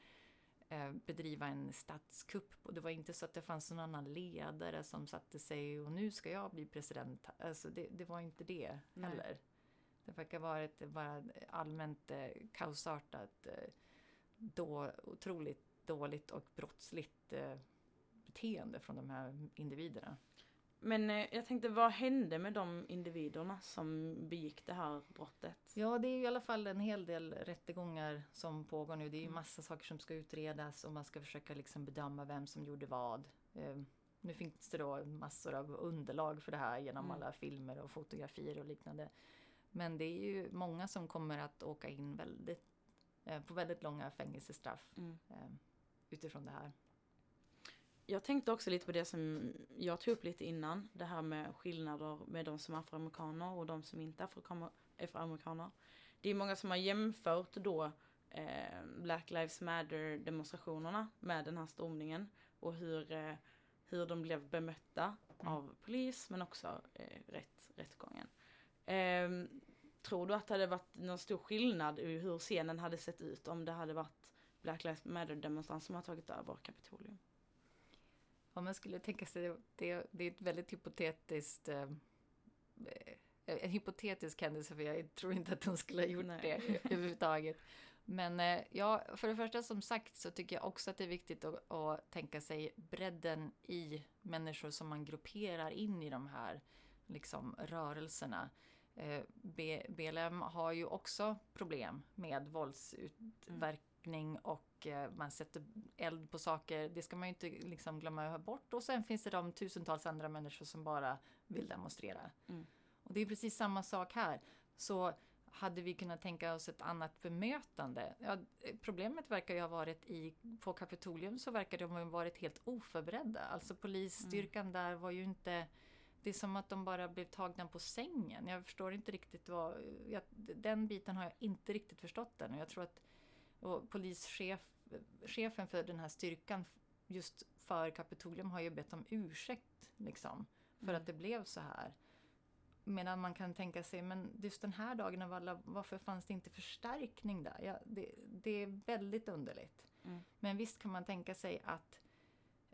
[SPEAKER 3] eh, bedriva en statskupp. Och det var inte så att det fanns någon annan ledare som satte sig och nu ska jag bli president. Alltså det, det var inte det
[SPEAKER 2] Nej.
[SPEAKER 3] heller. Det verkar vara ett bara allmänt eh, kaosartat, eh, då, otroligt dåligt och brottsligt eh, beteende från de här individerna.
[SPEAKER 2] Men eh, jag tänkte, vad hände med de individerna som begick det här brottet?
[SPEAKER 3] Ja, det är ju i alla fall en hel del rättegångar som pågår nu. Det är ju massa saker som ska utredas och man ska försöka liksom bedöma vem som gjorde vad. Eh, nu finns det då massor av underlag för det här genom
[SPEAKER 2] Mm.
[SPEAKER 3] alla filmer och fotografier och liknande. Men det är ju många som kommer att åka in väldigt, eh, på väldigt långa fängelsestraff
[SPEAKER 2] Mm.
[SPEAKER 3] eh, utifrån det här.
[SPEAKER 2] Jag tänkte också lite på det som jag tog upp lite innan. Det här med skillnader med de som är afroamerikaner och de som inte är afroamerikaner. Det är många som har jämfört då eh, Black Lives Matter demonstrationerna med den här stormningen. Och hur, eh, hur de blev bemötta
[SPEAKER 3] Mm.
[SPEAKER 2] av polis men också eh, rätt, rättegången. Eh, tror du att det hade varit någon stor skillnad i hur scenen hade sett ut om det hade varit Black Lives Matter demonstranter som har tagit över Kapitolium?
[SPEAKER 3] Om man skulle tänka sig, det, det är ett väldigt hypotetiskt eh, eh, en hypotetisk händelse för jag tror inte att de skulle ha gjort
[SPEAKER 2] Nej.
[SPEAKER 3] det [laughs] överhuvudtaget. Men eh, ja, för det första som sagt så tycker jag också att det är viktigt att, att tänka sig bredden i människor som man grupperar in i de här liksom, rörelserna. Eh, BLM har ju också problem med våldsutverkning och eh, man sätter eld på saker. Det ska man ju inte liksom glömma bort. Och sen finns det de tusentals andra människor som bara vill demonstrera.
[SPEAKER 2] Mm.
[SPEAKER 3] Och det är precis samma sak här. Så hade vi kunnat tänka oss ett annat bemötande? Ja, problemet verkar ju ha varit i, på Kapitolium så verkar de ha varit helt oförberedda. Alltså polisstyrkan där var ju inte det är som att de bara blev tagna på sängen. Jag förstår inte riktigt vad... Jag, den biten har jag inte riktigt förstått än. Jag tror att och polischef, chefen för den här styrkan just för Kapitolium har ju bett om ursäkt liksom, för
[SPEAKER 2] Mm.
[SPEAKER 3] att det blev så här. Medan man kan tänka sig, men just den här dagen av alla, varför fanns det inte förstärkning där? Ja, det, det är väldigt underligt.
[SPEAKER 2] Mm.
[SPEAKER 3] Men visst kan man tänka sig att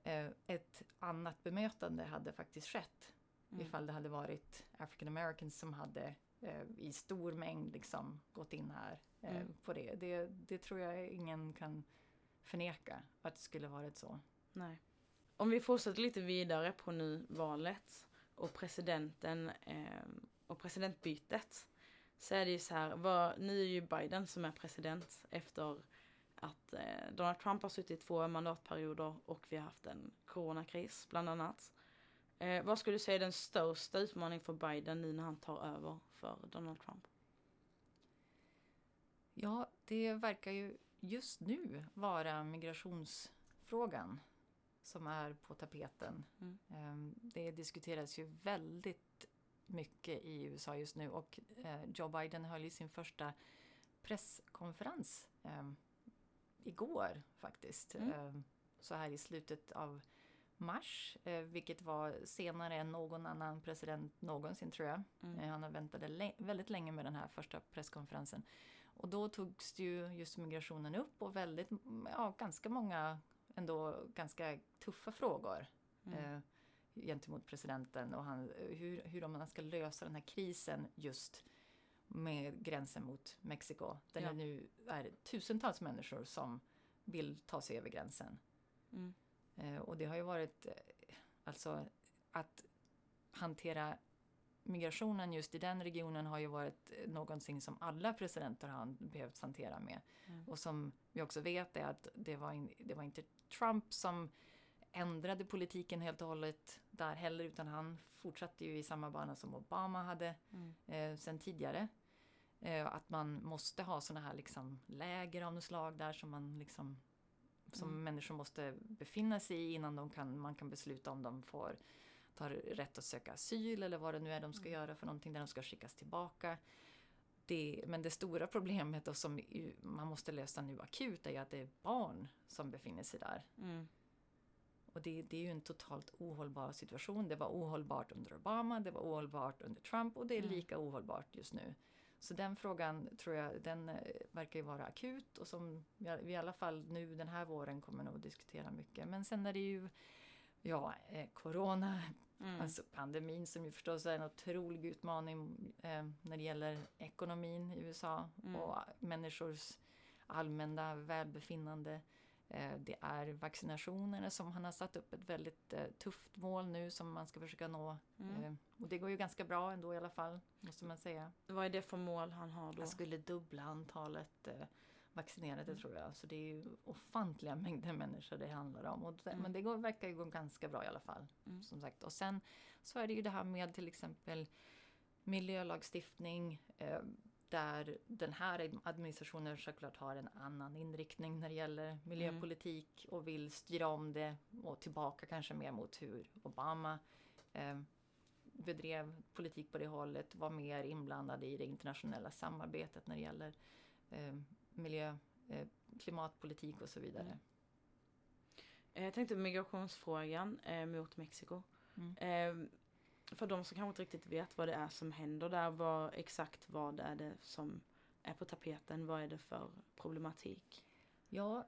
[SPEAKER 3] eh, ett annat bemötande hade faktiskt skett.
[SPEAKER 2] Mm.
[SPEAKER 3] Ifall det hade varit African Americans som hade eh, i stor mängd liksom gått in här
[SPEAKER 2] Mm.
[SPEAKER 3] på det. det. Det tror jag ingen kan förneka att det skulle varit så.
[SPEAKER 2] Nej. Om vi fortsätter lite vidare på nu valet och presidenten eh, och presidentbytet. Så är det ju så här, vad, nu är ju Biden som är president efter att eh, Donald Trump har suttit två mandatperioder och vi har haft en coronakris bland annat. Eh, vad skulle du säga är den största utmaningen för Biden nu när han tar över för Donald Trump?
[SPEAKER 3] Ja, det verkar ju just nu vara migrationsfrågan som är på tapeten.
[SPEAKER 2] Mm.
[SPEAKER 3] Ehm, Det diskuteras ju väldigt mycket i USA just nu och eh, Joe Biden höll ju sin första presskonferens ehm, igår faktiskt.
[SPEAKER 2] Mm.
[SPEAKER 3] Ehm, Så här i slutet av mars, eh, vilket var senare än någon annan president någonsin tror jag.
[SPEAKER 2] Mm.
[SPEAKER 3] Eh, Han väntade lä- väldigt länge med den här första presskonferensen. Och då togs ju just migrationen upp och väldigt, ja, ganska många ändå ganska tuffa frågor
[SPEAKER 2] Mm.
[SPEAKER 3] eh, gentemot presidenten och han, hur, hur man ska lösa den här krisen just med gränsen mot Mexiko. Där
[SPEAKER 2] Ja.
[SPEAKER 3] det nu är tusentals människor som vill ta sig över gränsen.
[SPEAKER 2] Mm.
[SPEAKER 3] Eh, och det har ju varit eh, alltså att hantera migrationen just i den regionen har ju varit eh, någonting som alla presidenter har behövt hantera med.
[SPEAKER 2] Mm.
[SPEAKER 3] Och som vi också vet är att det var, in, det var inte Trump som ändrade politiken helt och hållet där heller utan han fortsatte ju i samma bana som Obama hade
[SPEAKER 2] Mm.
[SPEAKER 3] eh, sen tidigare. Eh, att man måste ha såna här liksom läger av något slag där som man liksom som
[SPEAKER 2] Mm.
[SPEAKER 3] människor måste befinna sig i innan de kan, man kan besluta om de får tar rätt att söka asyl eller vad det nu är de ska
[SPEAKER 2] Mm.
[SPEAKER 3] göra för någonting där de ska skickas tillbaka. Det, men det stora [laughs] problemet då som man måste lösa nu akut är ju att det är barn som befinner sig där.
[SPEAKER 2] Mm.
[SPEAKER 3] Och det, det är ju en totalt ohållbar situation. Det var ohållbart under Obama, det var ohållbart under Trump och det är
[SPEAKER 2] Mm.
[SPEAKER 3] lika ohållbart just nu. Så den frågan tror jag, den eh, verkar ju vara akut och som vi vi i alla fall nu den här våren kommer nog diskutera mycket. Men sen är det ju Ja, eh, corona,
[SPEAKER 2] Mm.
[SPEAKER 3] alltså pandemin som ju förstås är en otrolig utmaning eh, när det gäller ekonomin i USA
[SPEAKER 2] Mm.
[SPEAKER 3] och människors allmänna välbefinnande. Eh, det är vaccinationerna som han har satt upp ett väldigt eh, tufft mål nu som man ska försöka nå.
[SPEAKER 2] Mm.
[SPEAKER 3] Eh, och det går ju ganska bra ändå i alla fall, måste man säga.
[SPEAKER 2] Vad är det för mål han har då?
[SPEAKER 3] Han skulle dubbla antalet eh, vaccinerade
[SPEAKER 2] Mm.
[SPEAKER 3] tror jag. Så det är ju ofantliga mängder människor det handlar om. Och det,
[SPEAKER 2] Mm.
[SPEAKER 3] Men det går, verkar ju gå ganska bra i alla fall.
[SPEAKER 2] Mm.
[SPEAKER 3] Som sagt. Och sen så är det ju det här med till exempel miljölagstiftning. Eh, där den här administrationen såklart har en annan inriktning när det gäller miljöpolitik och vill styra om det och tillbaka kanske mer mot hur Obama eh, bedrev politik på det hållet, var mer inblandad i det internationella samarbetet när det gäller eh, miljö, eh, klimatpolitik och så vidare.
[SPEAKER 2] Mm. Eh, Jag tänkte migrationsfrågan eh, mot Mexiko.
[SPEAKER 3] Mm.
[SPEAKER 2] Eh, för de som kanske inte riktigt vet vad det är som händer där, vad, exakt vad är det som är på tapeten? Vad är det för problematik?
[SPEAKER 3] Ja,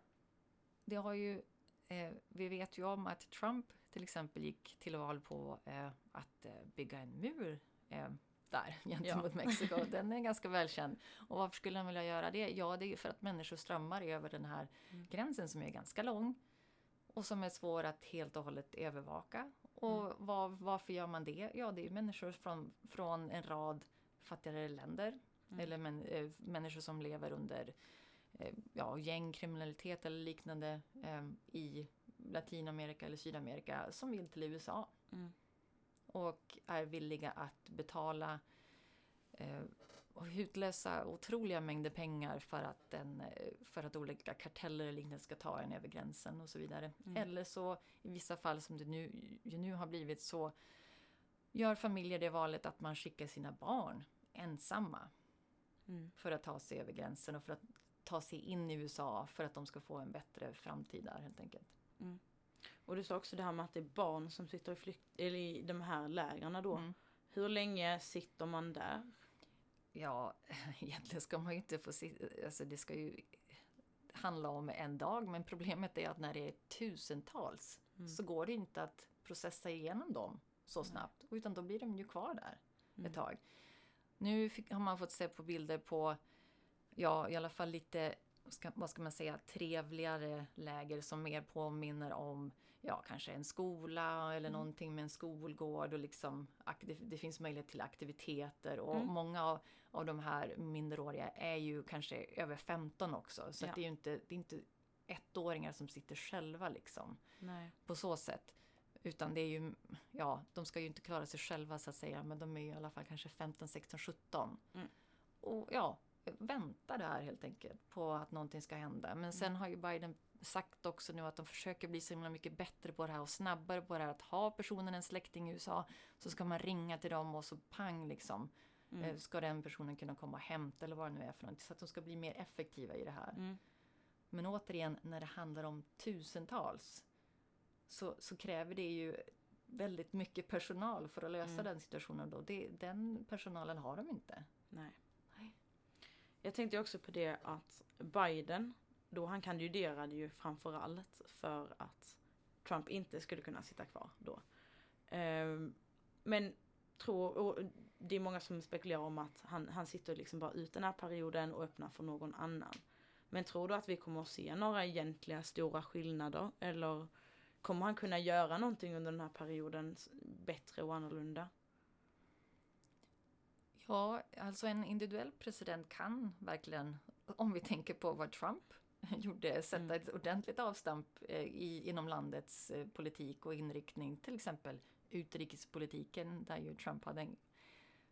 [SPEAKER 3] det har ju, eh, vi vet ju om att Trump till exempel gick till val på att bygga en mur där [laughs] gentemot Mexiko. [laughs] Den är ganska välkänd. Och varför skulle han vilja göra det? Ja, det är ju för att människor strömmar över den här
[SPEAKER 2] Mm.
[SPEAKER 3] gränsen som är ganska lång och som är svår att helt och hållet övervaka. Och var, varför gör man det? Ja, det är ju människor från, från en rad fattigare länder
[SPEAKER 2] Mm.
[SPEAKER 3] eller män, eh, människor som lever under eh, ja, gängkriminalitet eller liknande eh, i Latinamerika eller Sydamerika som vill till USA
[SPEAKER 2] Mm.
[SPEAKER 3] Och är villiga att betala eh, och utlösa otroliga mängder pengar för att, en, eh, för att olika karteller eller liknande ska ta en över gränsen och så vidare.
[SPEAKER 2] Mm.
[SPEAKER 3] Eller så i vissa fall som det nu, nu har blivit så gör familjer det valet att man skickar sina barn ensamma
[SPEAKER 2] Mm.
[SPEAKER 3] för att ta sig över gränsen och för att ta sig in i USA för att de ska få en bättre framtid där helt enkelt.
[SPEAKER 2] Och du sa också det här med att det är barn som sitter i, flykt, eller i de här lägren då.
[SPEAKER 3] Mm.
[SPEAKER 2] Hur länge sitter man där?
[SPEAKER 3] Ja, [laughs] egentligen ska man ju inte få se, alltså det ska ju handla om en dag men problemet är att när det är tusentals
[SPEAKER 2] Mm.
[SPEAKER 3] så går det inte att processa igenom dem så snabbt utan då blir de ju kvar där
[SPEAKER 2] Mm.
[SPEAKER 3] ett tag. Nu fick, har man fått se på bilder på, ja i alla fall lite, vad ska man säga, trevligare läger som mer påminner om, ja kanske en skola eller
[SPEAKER 2] Mm.
[SPEAKER 3] någonting med en skolgård och liksom, det, finns möjlighet till aktiviteter och
[SPEAKER 2] Mm.
[SPEAKER 3] många av, av de här minderåriga är ju kanske över 15 också så
[SPEAKER 2] Ja.
[SPEAKER 3] att det är ju inte, det är inte ettåringar som sitter själva liksom
[SPEAKER 2] Nej.
[SPEAKER 3] på så sätt. Utan det är ju, ja, de ska ju inte klara sig själva så att säga, men de är ju i alla fall kanske 15, 16, 17.
[SPEAKER 2] Mm.
[SPEAKER 3] Och ja, vänta där helt enkelt på att någonting ska hända. Men sen har ju Biden sagt också nu att de försöker bli så himla mycket bättre på det här och snabbare på det här. Att ha personen en släkting i USA så ska man ringa till dem och så pang liksom.
[SPEAKER 2] Mm.
[SPEAKER 3] eh, Ska den personen kunna komma och hämta eller vad det nu är för någonting. Så att de ska bli mer effektiva i det här.
[SPEAKER 2] Mm.
[SPEAKER 3] Men återigen, när det handlar om tusentals så, så kräver det ju väldigt mycket personal för att lösa
[SPEAKER 2] Mm.
[SPEAKER 3] den situationen. Då. Det, den personalen har de inte.
[SPEAKER 2] Nej.
[SPEAKER 3] Nej.
[SPEAKER 2] Jag tänkte också på det att Biden, då han kandiderade ju framförallt för att Trump inte skulle kunna sitta kvar då. Ehm, men tror, och det är många som spekulerar om att han, han sitter liksom bara ut den här perioden och öppnar för någon annan. Men tror du att vi kommer att se några egentliga stora skillnader? Eller kommer han kunna göra någonting under den här perioden bättre och annorlunda?
[SPEAKER 3] Ja, alltså en individuell president kan verkligen, om vi tänker på vad Trump [laughs] gjorde, sätta mm. ett ordentligt avstamp eh, i, inom landets eh, politik och inriktning, till exempel utrikespolitiken där ju Trump hade en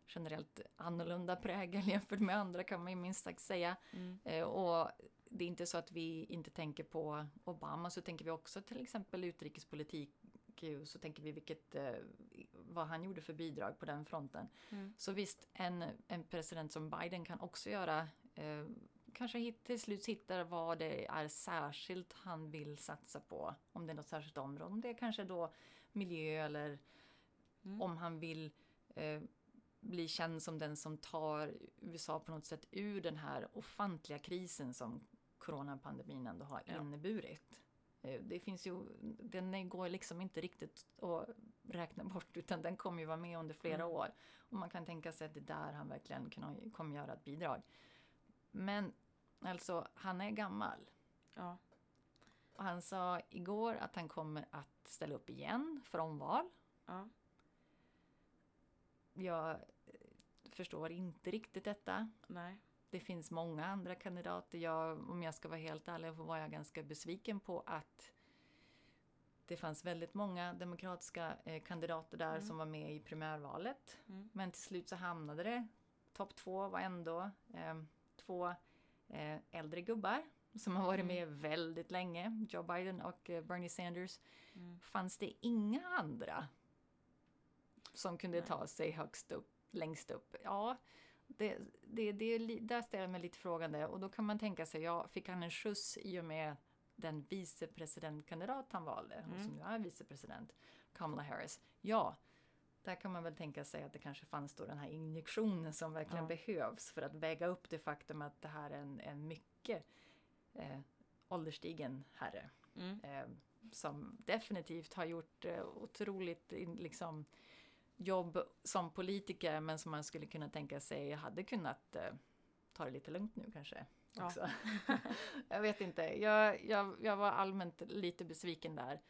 [SPEAKER 3] generellt annorlunda prägel [laughs] jämfört med andra kan man ju minst sagt säga. Mm. Eh, och det är inte så att vi inte tänker på Obama så tänker vi också till exempel utrikespolitik så tänker vi vilket, vad han gjorde för bidrag på den fronten. Mm. Så visst, en, en president som Biden kan också göra kanske till slut hittar vad det är särskilt han vill satsa på. Om det är något särskilt område. Om det är kanske då miljö eller mm. om han vill eh, bli känd som den som tar USA på något sätt ur den här ofantliga krisen som coronapandemin ändå har ja. inneburit. Eh, det finns ju, den går liksom inte riktigt att räkna bort utan den kommer ju vara med under flera mm. år. Och man kan tänka sig att det är där han verkligen kommer göra ett bidrag. Men alltså, han är gammal.
[SPEAKER 2] Ja.
[SPEAKER 3] Och han sa igår att han kommer att ställa upp igen för omval.
[SPEAKER 2] Ja.
[SPEAKER 3] Jag eh, förstår inte riktigt detta.
[SPEAKER 2] Nej.
[SPEAKER 3] Det finns många andra kandidater. Jag, om jag ska vara helt ärlig var jag ganska besviken på att det fanns väldigt många demokratiska eh, kandidater där mm. som var med i primärvalet. Mm. Men till slut så hamnade det, topp två var ändå eh, två äldre gubbar som har varit mm. med väldigt länge, Joe Biden och eh, Bernie Sanders. Mm. Fanns det inga andra som kunde Nej. ta sig högst upp, längst upp? Ja, det, det, det, där ställer jag mig lite frågande och då kan man tänka sig, ja, fick han en skjuts i och med den vicepresidentkandidat han valde, mm. som nu är vicepresident, Kamala Harris? Ja, där kan man väl tänka sig att det kanske fanns då den här injektionen som verkligen ja. behövs för att väga upp det faktum att det här är en, en mycket eh, ålderstigen herre. Mm. Eh, som definitivt har gjort eh, otroligt liksom, jobb som politiker men som man skulle kunna tänka sig hade kunnat eh, ta det lite lugnt nu kanske. Också. Ja. [laughs] [laughs] jag vet inte, jag, jag, jag var allmänt lite besviken där.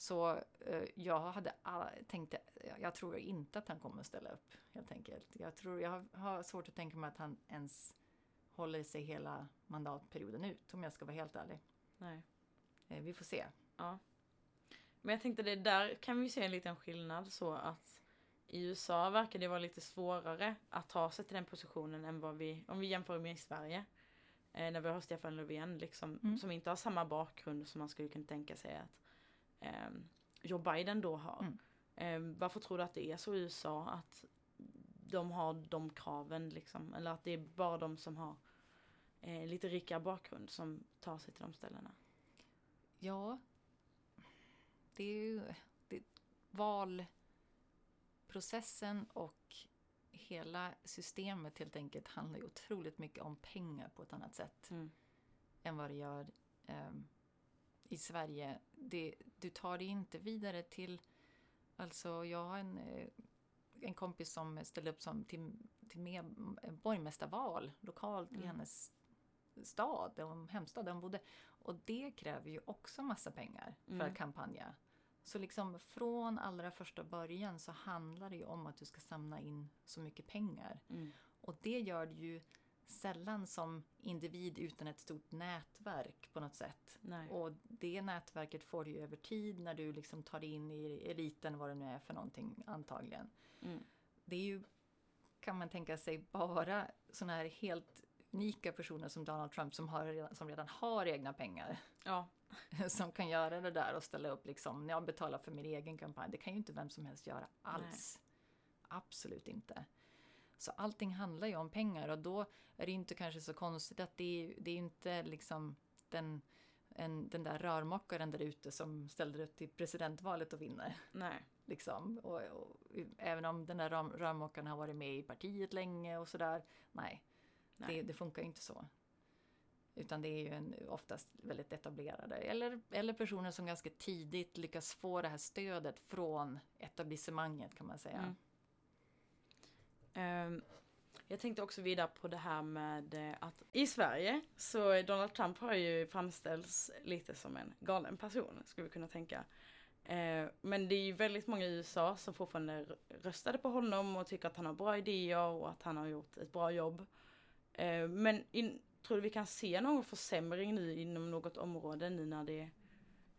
[SPEAKER 3] Så eh, jag hade tänkt, jag tror inte att han kommer att ställa upp helt enkelt. Jag, tror, jag har svårt att tänka mig att han ens håller sig hela mandatperioden ut om jag ska vara helt ärlig.
[SPEAKER 2] Nej.
[SPEAKER 3] Eh, vi får se.
[SPEAKER 2] Ja. Men jag tänkte det där kan vi se en liten skillnad så att i USA verkar det vara lite svårare att ta sig till den positionen än vad vi, om vi jämför med i Sverige. Eh, när vi har Stefan Löfven liksom, mm. som inte har samma bakgrund som man skulle kunna tänka sig att Joe Biden då har. Mm. Eh, varför tror du att det är så i USA att de har de kraven liksom? Eller att det är bara de som har eh, lite rikare bakgrund som tar sig till de ställena?
[SPEAKER 3] Ja, det är ju det, val processen och hela systemet helt enkelt handlar ju otroligt mycket om pengar på ett annat sätt mm. än vad det gör um, i Sverige. Det, du tar det inte vidare till... Alltså, jag har en, eh, en kompis som ställde upp som till, till med, borgmästarval lokalt mm. i hennes stad, hemstad där hon bodde. Och det kräver ju också massa pengar för mm. att kampanja. Så liksom från allra första början så handlar det ju om att du ska samla in så mycket pengar.
[SPEAKER 2] Mm.
[SPEAKER 3] Och det gör du ju sällan som individ utan ett stort nätverk på något sätt.
[SPEAKER 2] Nej.
[SPEAKER 3] Och det nätverket får du ju över tid när du liksom tar dig in i eliten, vad det nu är för någonting antagligen.
[SPEAKER 2] Mm.
[SPEAKER 3] Det är ju, kan man tänka sig, bara sådana här helt unika personer som Donald Trump som, har, som redan har egna pengar.
[SPEAKER 2] Ja. [laughs]
[SPEAKER 3] som kan göra det där och ställa upp liksom, jag betalar för min egen kampanj. Det kan ju inte vem som helst göra alls. Nej. Absolut inte. Så allting handlar ju om pengar och då är det inte kanske så konstigt att det är, det är inte liksom den, en, den där rörmokaren där ute som ställer upp till presidentvalet och vinner.
[SPEAKER 2] Nej.
[SPEAKER 3] Liksom. Och, och, även om den där rörmokaren har varit med i partiet länge och sådär. Nej, nej. Det, det funkar ju inte så. Utan det är ju en, oftast väldigt etablerade eller, eller personer som ganska tidigt lyckas få det här stödet från etablissemanget kan man säga.
[SPEAKER 2] Mm. Ehm, jag tänkte också vidare på det här med eh, att i Sverige så Donald Trump har ju framställts lite som en galen person, skulle vi kunna tänka. Ehm, men det är ju väldigt många i USA som fortfarande röstade på honom och tycker att han har bra idéer och att han har gjort ett bra jobb. Ehm, men in, tror du vi kan se någon försämring nu inom något område nu när det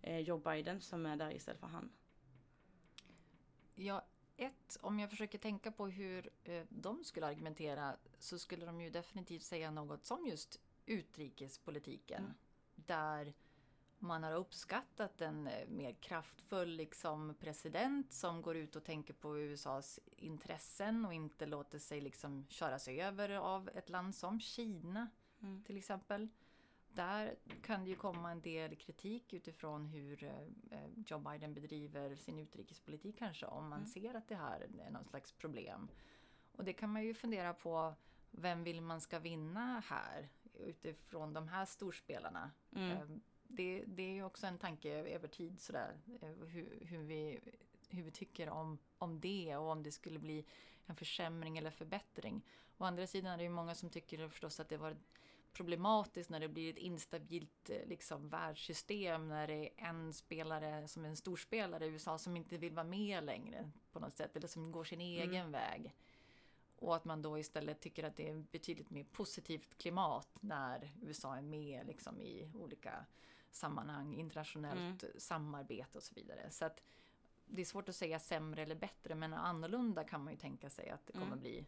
[SPEAKER 2] eh, är Joe Biden som är där istället för han?
[SPEAKER 3] Jag ett, om jag försöker tänka på hur eh, de skulle argumentera så skulle de ju definitivt säga något som just utrikespolitiken. Mm. Där man har uppskattat en eh, mer kraftfull liksom, president som går ut och tänker på USAs intressen och inte låter sig liksom köras över av ett land som Kina mm. till exempel. Där kan det ju komma en del kritik utifrån hur eh, Joe Biden bedriver sin utrikespolitik kanske om man mm. ser att det här är någon slags problem. Och det kan man ju fundera på, vem vill man ska vinna här utifrån de här storspelarna? Mm. Ehm, det, det är ju också en tanke över tid sådär, eh, hur, hur, vi, hur vi tycker om, om det och om det skulle bli en försämring eller förbättring. Å andra sidan är det ju många som tycker förstås att det var problematiskt när det blir ett instabilt eh, liksom, världssystem när det är en spelare som är en storspelare i USA som inte vill vara med längre på något sätt eller som går sin egen mm. väg. Och att man då istället tycker att det är betydligt mer positivt klimat när USA är med liksom, i olika sammanhang, internationellt mm. samarbete och så vidare. Så att det är svårt att säga sämre eller bättre men annorlunda kan man ju tänka sig att det kommer mm. bli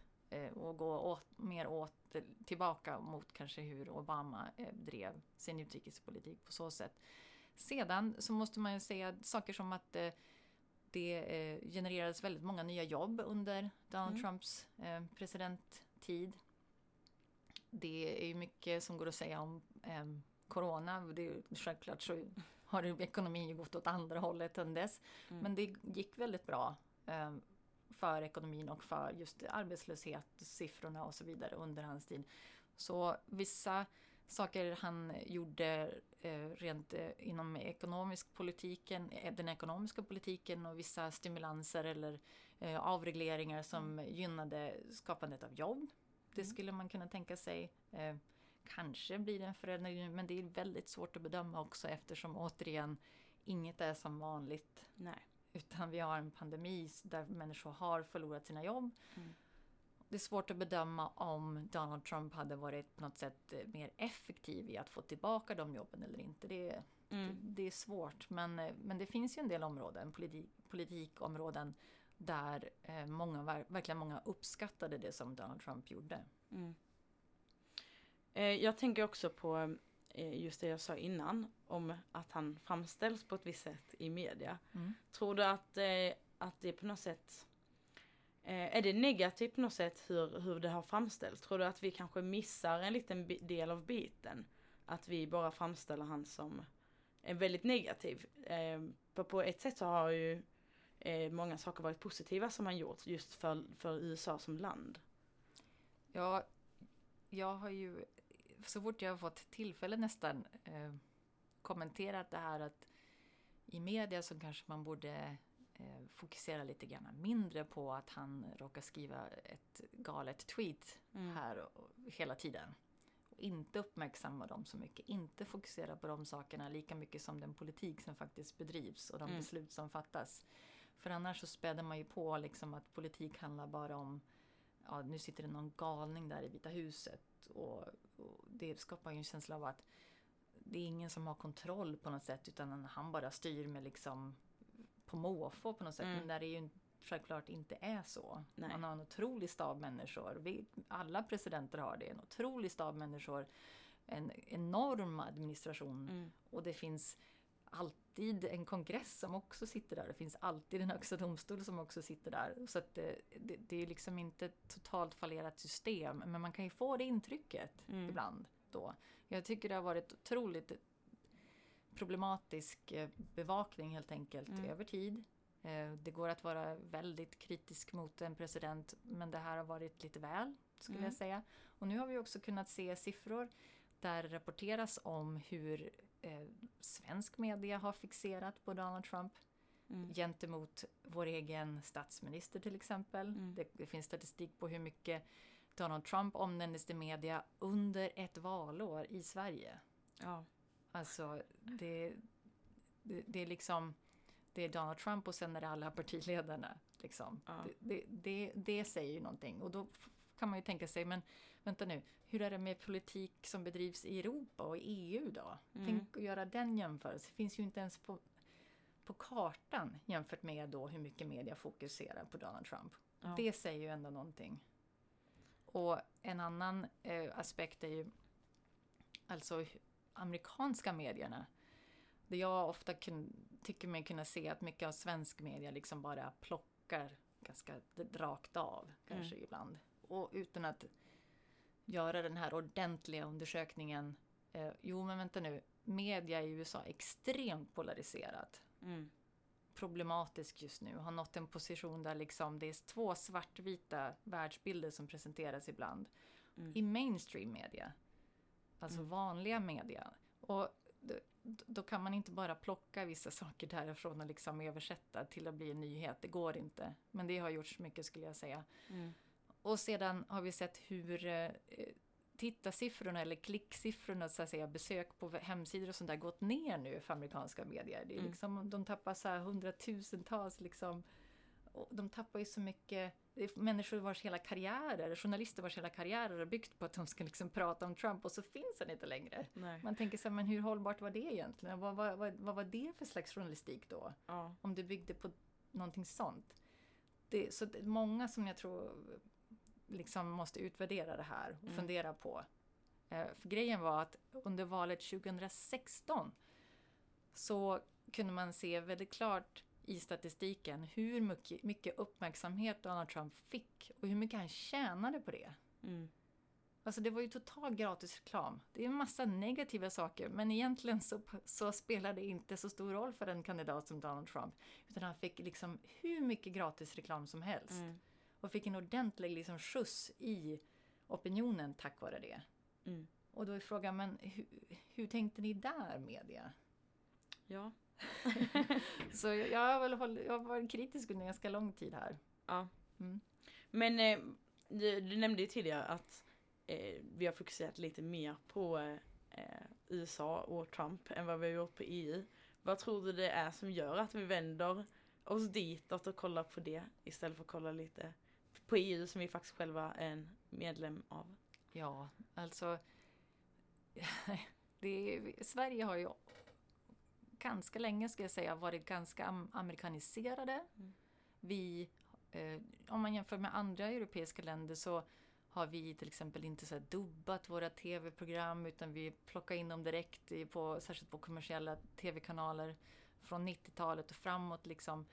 [SPEAKER 3] och gå åt, mer åt, tillbaka mot kanske hur Obama eh, drev sin utrikespolitik på så sätt. Sedan så måste man ju säga saker som att eh, det eh, genererades väldigt många nya jobb under Donald mm. Trumps eh, presidenttid. Det är ju mycket som går att säga om eh, corona. Det är, självklart så har ekonomin gått åt andra hållet än dess. Mm. Men det gick väldigt bra eh, för ekonomin och för just arbetslöshetssiffrorna och så vidare under hans tid. Så vissa saker han gjorde eh, rent eh, inom ekonomisk politiken, eh, den ekonomiska politiken och vissa stimulanser eller avregleringar som mm. gynnade skapandet av jobb. Det mm. skulle man kunna tänka sig. Kanske blir det en förändring men det är väldigt svårt att bedöma också eftersom återigen inget är som vanligt.
[SPEAKER 2] Nej. [laughs]
[SPEAKER 3] Utan vi har en pandemi där människor har förlorat sina jobb. Mm. Det är svårt att bedöma om Donald Trump hade varit på något sätt eh, mer effektiv i att få tillbaka de jobben eller inte. Det, mm. det, det, är svårt men, eh, men det finns ju en del områden, politik, politikområden där eh, många, verkligen många uppskattade det som Donald Trump gjorde.
[SPEAKER 2] Mm. Jag tänker också på just det jag sa innan om att han framställs på ett visst sätt i media. Mm. Tror du att, att det på något sätt Eh, är det negativt på något sätt hur, hur det har framställts? Tror du att vi kanske missar en liten del av biten? Att vi bara framställer han som en väldigt negativ. Eh, för på ett sätt så har ju eh, många saker varit positiva som han gjort just för, för USA som land.
[SPEAKER 3] Ja, jag har ju så fort jag har fått tillfälle nästan eh, kommenterat det här att i media så kanske man borde eh, fokusera lite grann mindre på att han råkar skriva ett galet tweet mm. här och, hela tiden. Och inte uppmärksamma dem så mycket, inte fokusera på de sakerna lika mycket som den politik som faktiskt bedrivs och de mm. beslut som fattas. För annars så späder man ju på liksom att politik handlar bara om ja, nu sitter det någon galning där i Vita huset och, och det skapar ju en känsla av att det är ingen som har kontroll på något sätt utan han bara styr med liksom på måfå på något sätt. Mm. Men där det ju självklart inte är så. Nej. Man har en otrolig stab människor. Vi, alla presidenter har det. En otrolig stab människor. En enorm administration. Mm. Och det finns alltid en kongress som också sitter där. Det finns alltid en högsta domstol som också sitter där. Så det, det, det är liksom inte ett totalt fallerat system. Men man kan ju få det intrycket mm. ibland då. Jag tycker det har varit otroligt problematisk eh, bevakning helt enkelt mm. över tid. Eh, det går att vara väldigt kritisk mot en president men det här har varit lite väl skulle mm. jag säga. Och nu har vi också kunnat se siffror där det rapporteras om hur eh, svensk media har fixerat på Donald Trump mm. gentemot vår egen statsminister till exempel. Mm. Det, det, finns statistik på hur mycket Donald Trump omnämndes i media under ett valår i Sverige.
[SPEAKER 2] Ja.
[SPEAKER 3] Alltså, det, det, det är liksom, det är Donald Trump och sen är det alla partiledarna. Liksom.
[SPEAKER 2] Ja.
[SPEAKER 3] Det, det, det, det säger ju någonting. Och då kan man ju tänka sig, men vänta nu, hur är det med politik som bedrivs i Europa och i EU då?
[SPEAKER 2] Mm.
[SPEAKER 3] Tänk att göra den jämförelsen. Det finns ju inte ens på, på kartan jämfört med då hur mycket media fokuserar på Donald Trump.
[SPEAKER 2] Ja.
[SPEAKER 3] Det säger ju ändå någonting. Och en annan eh, aspekt är ju alltså amerikanska medierna. Det jag ofta kun, tycker mig kunna se att mycket av svensk media liksom bara plockar ganska rakt av kanske ibland. Och utan att göra den här ordentliga undersökningen. Eh, jo men vänta nu, media i USA är extremt polariserat
[SPEAKER 2] Mm.
[SPEAKER 3] problematisk just nu. Har nått en position där liksom det är två svartvita världsbilder som presenteras ibland.
[SPEAKER 2] Mm.
[SPEAKER 3] I mainstream media. Alltså vanliga media. Och då, då kan man inte bara plocka vissa saker därifrån och liksom översätta till att bli en nyhet. Det går inte. Men det har gjorts mycket skulle jag säga.
[SPEAKER 2] Mm.
[SPEAKER 3] Och sedan har vi sett hur eh, tittarsiffrorna eller klicksiffrorna, så att säga, besök på hemsidor och sånt där gått ner nu för amerikanska medier. Det är
[SPEAKER 2] Mm.
[SPEAKER 3] liksom, de tappar så här hundratusentals liksom. De tappar ju så mycket, är människor vars hela karriärer, journalister vars hela karriärer har byggt på att de ska liksom prata om Trump och så finns han inte längre.
[SPEAKER 2] Nej.
[SPEAKER 3] Man tänker så här, men hur hållbart var det egentligen? Vad, vad, vad, vad var det för slags journalistik då?
[SPEAKER 2] Ja.
[SPEAKER 3] om det byggde på någonting sånt. Det, så det är många som jag tror liksom måste utvärdera det här och
[SPEAKER 2] Mm.
[SPEAKER 3] fundera på. Eh, för grejen var att under valet 2016 så kunde man se väldigt klart i statistiken hur mycket, mycket uppmärksamhet Donald Trump fick och hur mycket han tjänade på det.
[SPEAKER 2] Mm.
[SPEAKER 3] Alltså det var ju total gratis reklam. Det är en massa negativa saker men egentligen så, så spelar det inte så stor roll för en kandidat som Donald Trump. Utan han fick liksom hur mycket gratis reklam som helst.
[SPEAKER 2] Mm.
[SPEAKER 3] Och fick en ordentlig liksom skjuts i opinionen tack vare det.
[SPEAKER 2] Mm.
[SPEAKER 3] Och då är frågan, men hur, hur tänkte ni där media?
[SPEAKER 2] Ja. [laughs]
[SPEAKER 3] Så jag, jag, har väl håll, jag har varit kritisk under ganska lång tid här.
[SPEAKER 2] ja.
[SPEAKER 3] Mm.
[SPEAKER 2] Men eh, du, du nämnde ju tidigare att eh, vi har fokuserat lite mer på eh, USA och Trump än vad vi har gjort på EU. Vad tror du det är som gör att vi vänder oss ditåt och kollar på det istället för att kolla lite på EU som vi faktiskt själva är en medlem av?
[SPEAKER 3] Ja, alltså. [laughs] Är, Sverige har ju ganska länge, ska jag säga, varit ganska am- amerikaniserade.
[SPEAKER 2] Mm.
[SPEAKER 3] Vi, eh, om man jämför med andra europeiska länder så har vi till exempel inte så dubbat våra tv-program utan vi plockar in dem direkt på, särskilt på kommersiella tv-kanaler från 90-talet och framåt. Liksom.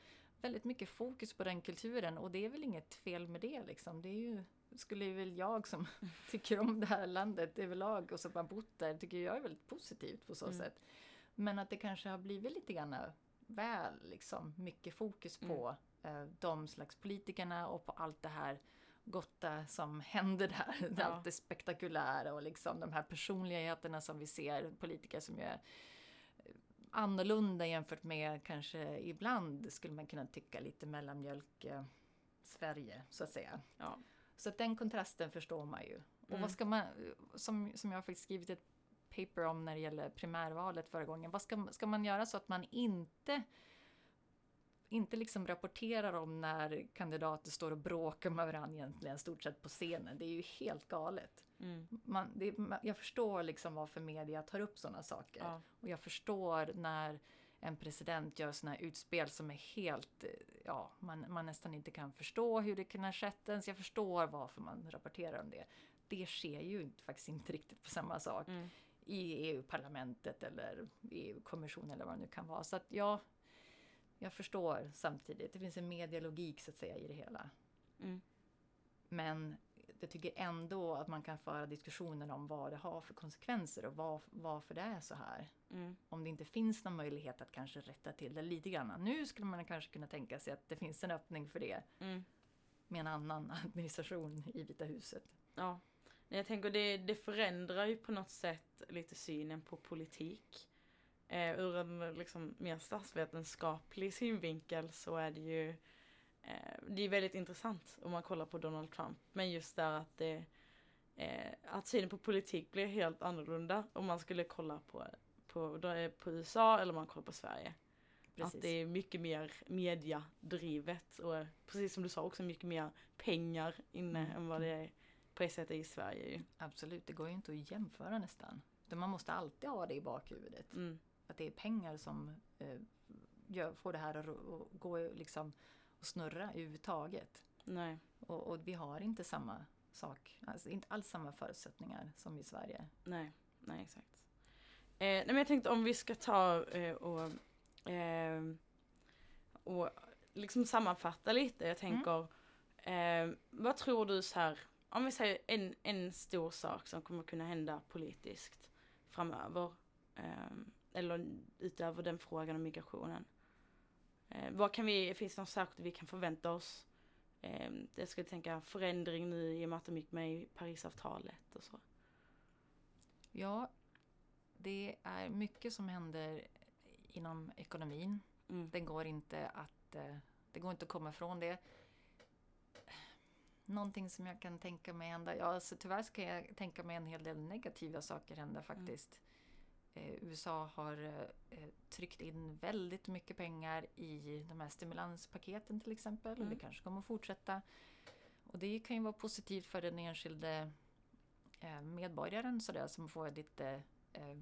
[SPEAKER 3] Väldigt mycket fokus på den kulturen och det är väl inget fel med det. Liksom. Det är ju, skulle väl jag som [laughs] tycker om det här landet överlag och som har bott där, tycker jag är väldigt positivt på så
[SPEAKER 2] Mm.
[SPEAKER 3] sätt. Men att det kanske har blivit lite grann väl liksom, mycket fokus på eh, de slags politikerna och på allt det här gotta som händer där. [laughs]
[SPEAKER 2] Ja.
[SPEAKER 3] Allt det spektakulära och liksom de här personligheterna som vi ser, politiker som är eh, annorlunda jämfört med kanske ibland skulle man kunna tycka lite mellanmjölk eh, Sverige så att säga.
[SPEAKER 2] Ja.
[SPEAKER 3] Så att den kontrasten förstår man ju. Och
[SPEAKER 2] Mm.
[SPEAKER 3] vad ska man, som, som jag har faktiskt skrivit ett paper om när det gäller primärvalet förra gången. Vad ska, ska man göra så att man inte inte liksom rapporterar om när kandidater står och bråkar med varandra egentligen stort sett på scenen. Det är ju helt galet.
[SPEAKER 2] Mm.
[SPEAKER 3] Man, det, jag förstår liksom varför media tar upp sådana saker.
[SPEAKER 2] Ja.
[SPEAKER 3] Och jag förstår när en president gör sådana utspel som är helt, eh, ja, man, man nästan inte kan förstå hur det kan ha skett ens. Jag förstår varför man rapporterar om det. Det sker ju faktiskt inte riktigt på samma sak
[SPEAKER 2] Mm.
[SPEAKER 3] i EU-parlamentet eller EU-kommissionen eller vad det nu kan vara. Så att ja, jag förstår samtidigt. Det finns en medialogik så att säga i det hela.
[SPEAKER 2] Mm.
[SPEAKER 3] Men jag tycker ändå att man kan föra diskussionen om vad det har för konsekvenser och var, varför det är så här.
[SPEAKER 2] Mm.
[SPEAKER 3] Om det inte finns någon möjlighet att kanske rätta till det lite grann. Nu skulle man kanske kunna tänka sig att det finns en öppning för det
[SPEAKER 2] Mm.
[SPEAKER 3] med en annan [laughs] administration i Vita huset.
[SPEAKER 2] Ja. Jag tänker det, det förändrar ju på något sätt lite synen på politik. Eh, ur en liksom mer statsvetenskaplig synvinkel så är det ju eh, det är väldigt intressant om man kollar på Donald Trump. Men just där att det, eh, att synen på politik blir helt annorlunda om man skulle kolla på, på, på USA eller om man kollar på Sverige.
[SPEAKER 3] Precis.
[SPEAKER 2] Att det är mycket mer mediadrivet och precis som du sa också mycket mer pengar inne
[SPEAKER 3] Mm.
[SPEAKER 2] än vad det är på ett sätt i Sverige.
[SPEAKER 3] Absolut, det går ju inte att jämföra nästan. Man måste alltid ha det i bakhuvudet.
[SPEAKER 2] Mm.
[SPEAKER 3] Att det är pengar som eh, får det här att, gå liksom och snurra överhuvudtaget.
[SPEAKER 2] Nej.
[SPEAKER 3] Och, och vi har inte samma sak, alltså inte alls samma förutsättningar som i Sverige.
[SPEAKER 2] Nej, nej exakt. Eh, nej men jag tänkte om vi ska ta eh, och, eh, och liksom sammanfatta lite. Jag tänker, eh, vad tror du så här, om vi säger en, en stor sak som kommer kunna hända politiskt framöver. Eh, eller utöver den frågan om migrationen. Eh, vad kan vi, finns det något särskilt vi kan förvänta oss? Eh, jag skulle tänka förändring nu i och med att de gick med i Parisavtalet och så.
[SPEAKER 3] Ja, det är mycket som händer inom ekonomin.
[SPEAKER 2] Mm.
[SPEAKER 3] Det går inte att, eh, det går inte att komma ifrån det. Någonting som jag kan tänka mig hända, ja alltså tyvärr ska jag tänka mig en hel del negativa saker hända faktiskt. Eh, USA har eh, tryckt in väldigt mycket pengar i de här stimulanspaketen till exempel. Och
[SPEAKER 2] Mm.
[SPEAKER 3] det kanske kommer att fortsätta. Och det kan ju vara positivt för den enskilde eh, medborgaren sådär, som får lite eh,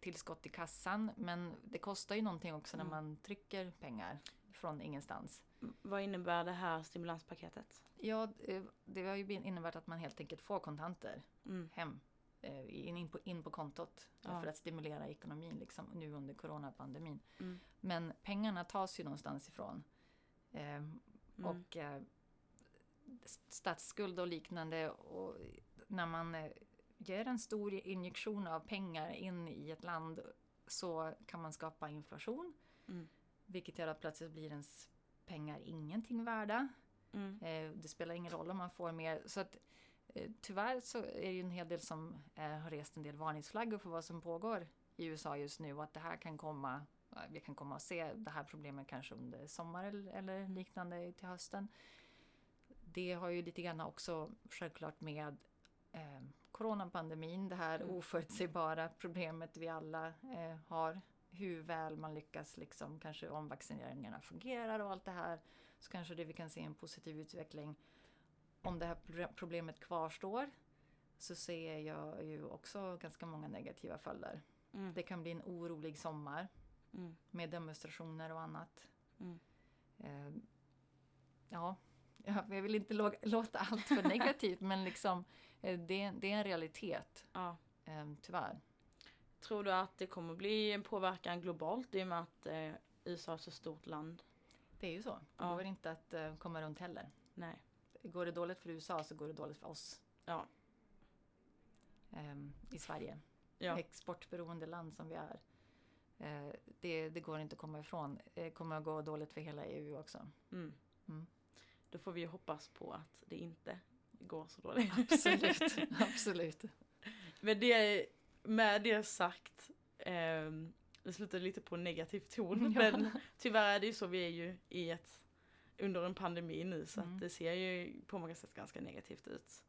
[SPEAKER 3] tillskott i kassan. Men det kostar ju någonting också när
[SPEAKER 2] Mm.
[SPEAKER 3] man trycker pengar från ingenstans.
[SPEAKER 2] Vad innebär det här stimulanspaketet?
[SPEAKER 3] Ja, eh, det har ju inneburit att man helt enkelt får kontanter
[SPEAKER 2] Mm.
[SPEAKER 3] hem. Eh, In, på, in på kontot.
[SPEAKER 2] Ja.
[SPEAKER 3] För att stimulera ekonomin liksom, nu under coronapandemin.
[SPEAKER 2] Mm.
[SPEAKER 3] Men pengarna tas ju någonstans ifrån. Eh,
[SPEAKER 2] Mm.
[SPEAKER 3] Och eh, statsskuld och liknande. Och när man eh, ger en stor injektion av pengar in i ett land så kan man skapa inflation.
[SPEAKER 2] Mm.
[SPEAKER 3] Vilket gör att plötsligt blir ens pengar ingenting värda.
[SPEAKER 2] Mm.
[SPEAKER 3] Eh, det spelar ingen roll om man får mer. Så att, tyvärr så är det ju en hel del som eh, har rest en del varningsflaggor för vad som pågår i USA just nu och att det här kan komma vi kan komma att se det här problemet kanske under sommar eller, eller liknande till hösten. Det har ju lite grann också självklart med eh, coronapandemin, det här
[SPEAKER 2] Mm.
[SPEAKER 3] oförutsägbara problemet vi alla eh, har. Hur väl man lyckas liksom kanske om vaccineringarna fungerar och allt det här så kanske det vi kan se en positiv utveckling. Om det här pro- problemet kvarstår så ser jag ju också ganska många negativa följder.
[SPEAKER 2] Mm.
[SPEAKER 3] Det kan bli en orolig sommar
[SPEAKER 2] Mm.
[SPEAKER 3] med demonstrationer och annat.
[SPEAKER 2] Mm.
[SPEAKER 3] Eh, ja, [laughs] jag vill inte lå- [laughs] låta allt för negativt men liksom eh, det, det är en realitet,
[SPEAKER 2] Ja.
[SPEAKER 3] eh, tyvärr.
[SPEAKER 2] Tror du att det kommer bli en påverkan globalt i och med att eh, USA är ett så stort land?
[SPEAKER 3] Det är ju så. Det
[SPEAKER 2] Ja.
[SPEAKER 3] går inte att eh, komma runt heller.
[SPEAKER 2] Nej.
[SPEAKER 3] Går det dåligt för USA så går det dåligt för oss
[SPEAKER 2] Ja.
[SPEAKER 3] eh, i Sverige.
[SPEAKER 2] Ja.
[SPEAKER 3] exportberoende land som vi är. Eh, det, det går inte att komma ifrån. Det kommer att gå dåligt för hela EU också.
[SPEAKER 2] Mm.
[SPEAKER 3] Mm.
[SPEAKER 2] Då får vi ju hoppas på att det inte går så dåligt.
[SPEAKER 3] Absolut, [laughs] absolut.
[SPEAKER 2] Men det, med det sagt, ehm, det slutar lite på negativ ton.
[SPEAKER 3] Ja.
[SPEAKER 2] Men tyvärr är det ju så, vi är ju i ett, under en pandemi nu så
[SPEAKER 3] Mm.
[SPEAKER 2] att det ser ju på många sätt ganska negativt ut.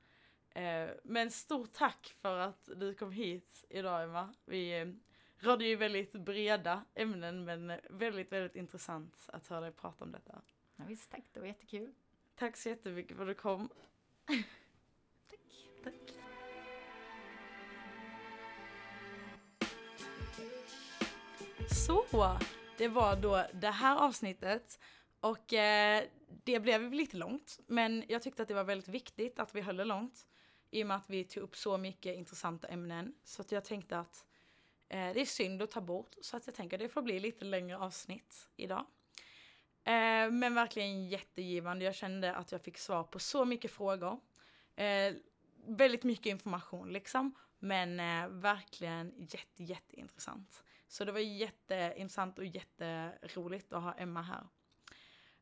[SPEAKER 2] Eh, men stort tack för att du kom hit idag Emma. Vi eh, rörde ju väldigt breda ämnen men väldigt, väldigt intressant att höra dig prata om detta.
[SPEAKER 3] Ja, visst, tack. Det var jättekul.
[SPEAKER 2] Tack så jättemycket för att du kom. [laughs]
[SPEAKER 3] Tack.
[SPEAKER 2] Tack. Så, det var då det här avsnittet. Och eh, det blev lite långt, men jag tyckte att det var väldigt viktigt att vi höll det långt. I och med att vi tog upp så mycket intressanta ämnen. Så att jag tänkte att eh, det är synd att ta bort. Så att jag tänker att det får bli lite längre avsnitt idag. Eh, men verkligen jättegivande. Jag kände att jag fick svar på så mycket frågor. Eh, väldigt mycket information liksom. Men eh, verkligen jätte, jätteintressant. Så det var jätteintressant och jätteroligt att ha Emma här.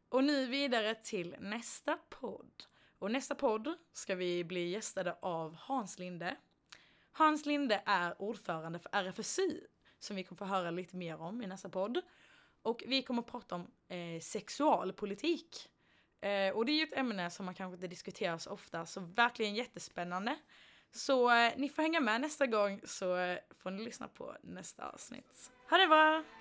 [SPEAKER 2] Och nu vidare till nästa podd. Och nästa podd ska vi bli gästade av Hans Linde. Hans Linde är ordförande för RFSU som vi kommer få höra lite mer om i nästa podd. Och vi kommer att prata om eh, sexualpolitik. Eh, och det är ju ett ämne som man kanske inte diskuterar så ofta, så verkligen jättespännande. Så eh, ni får hänga med nästa gång så eh, får ni lyssna på nästa avsnitt. Ha det bra!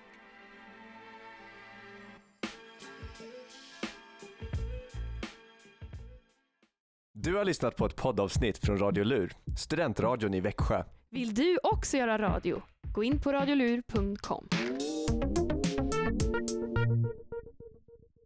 [SPEAKER 4] Du har lyssnat på ett poddavsnitt från Radio Lur, studentradion i Växjö.
[SPEAKER 5] Vill du också göra radio? Gå in på radiolur.com.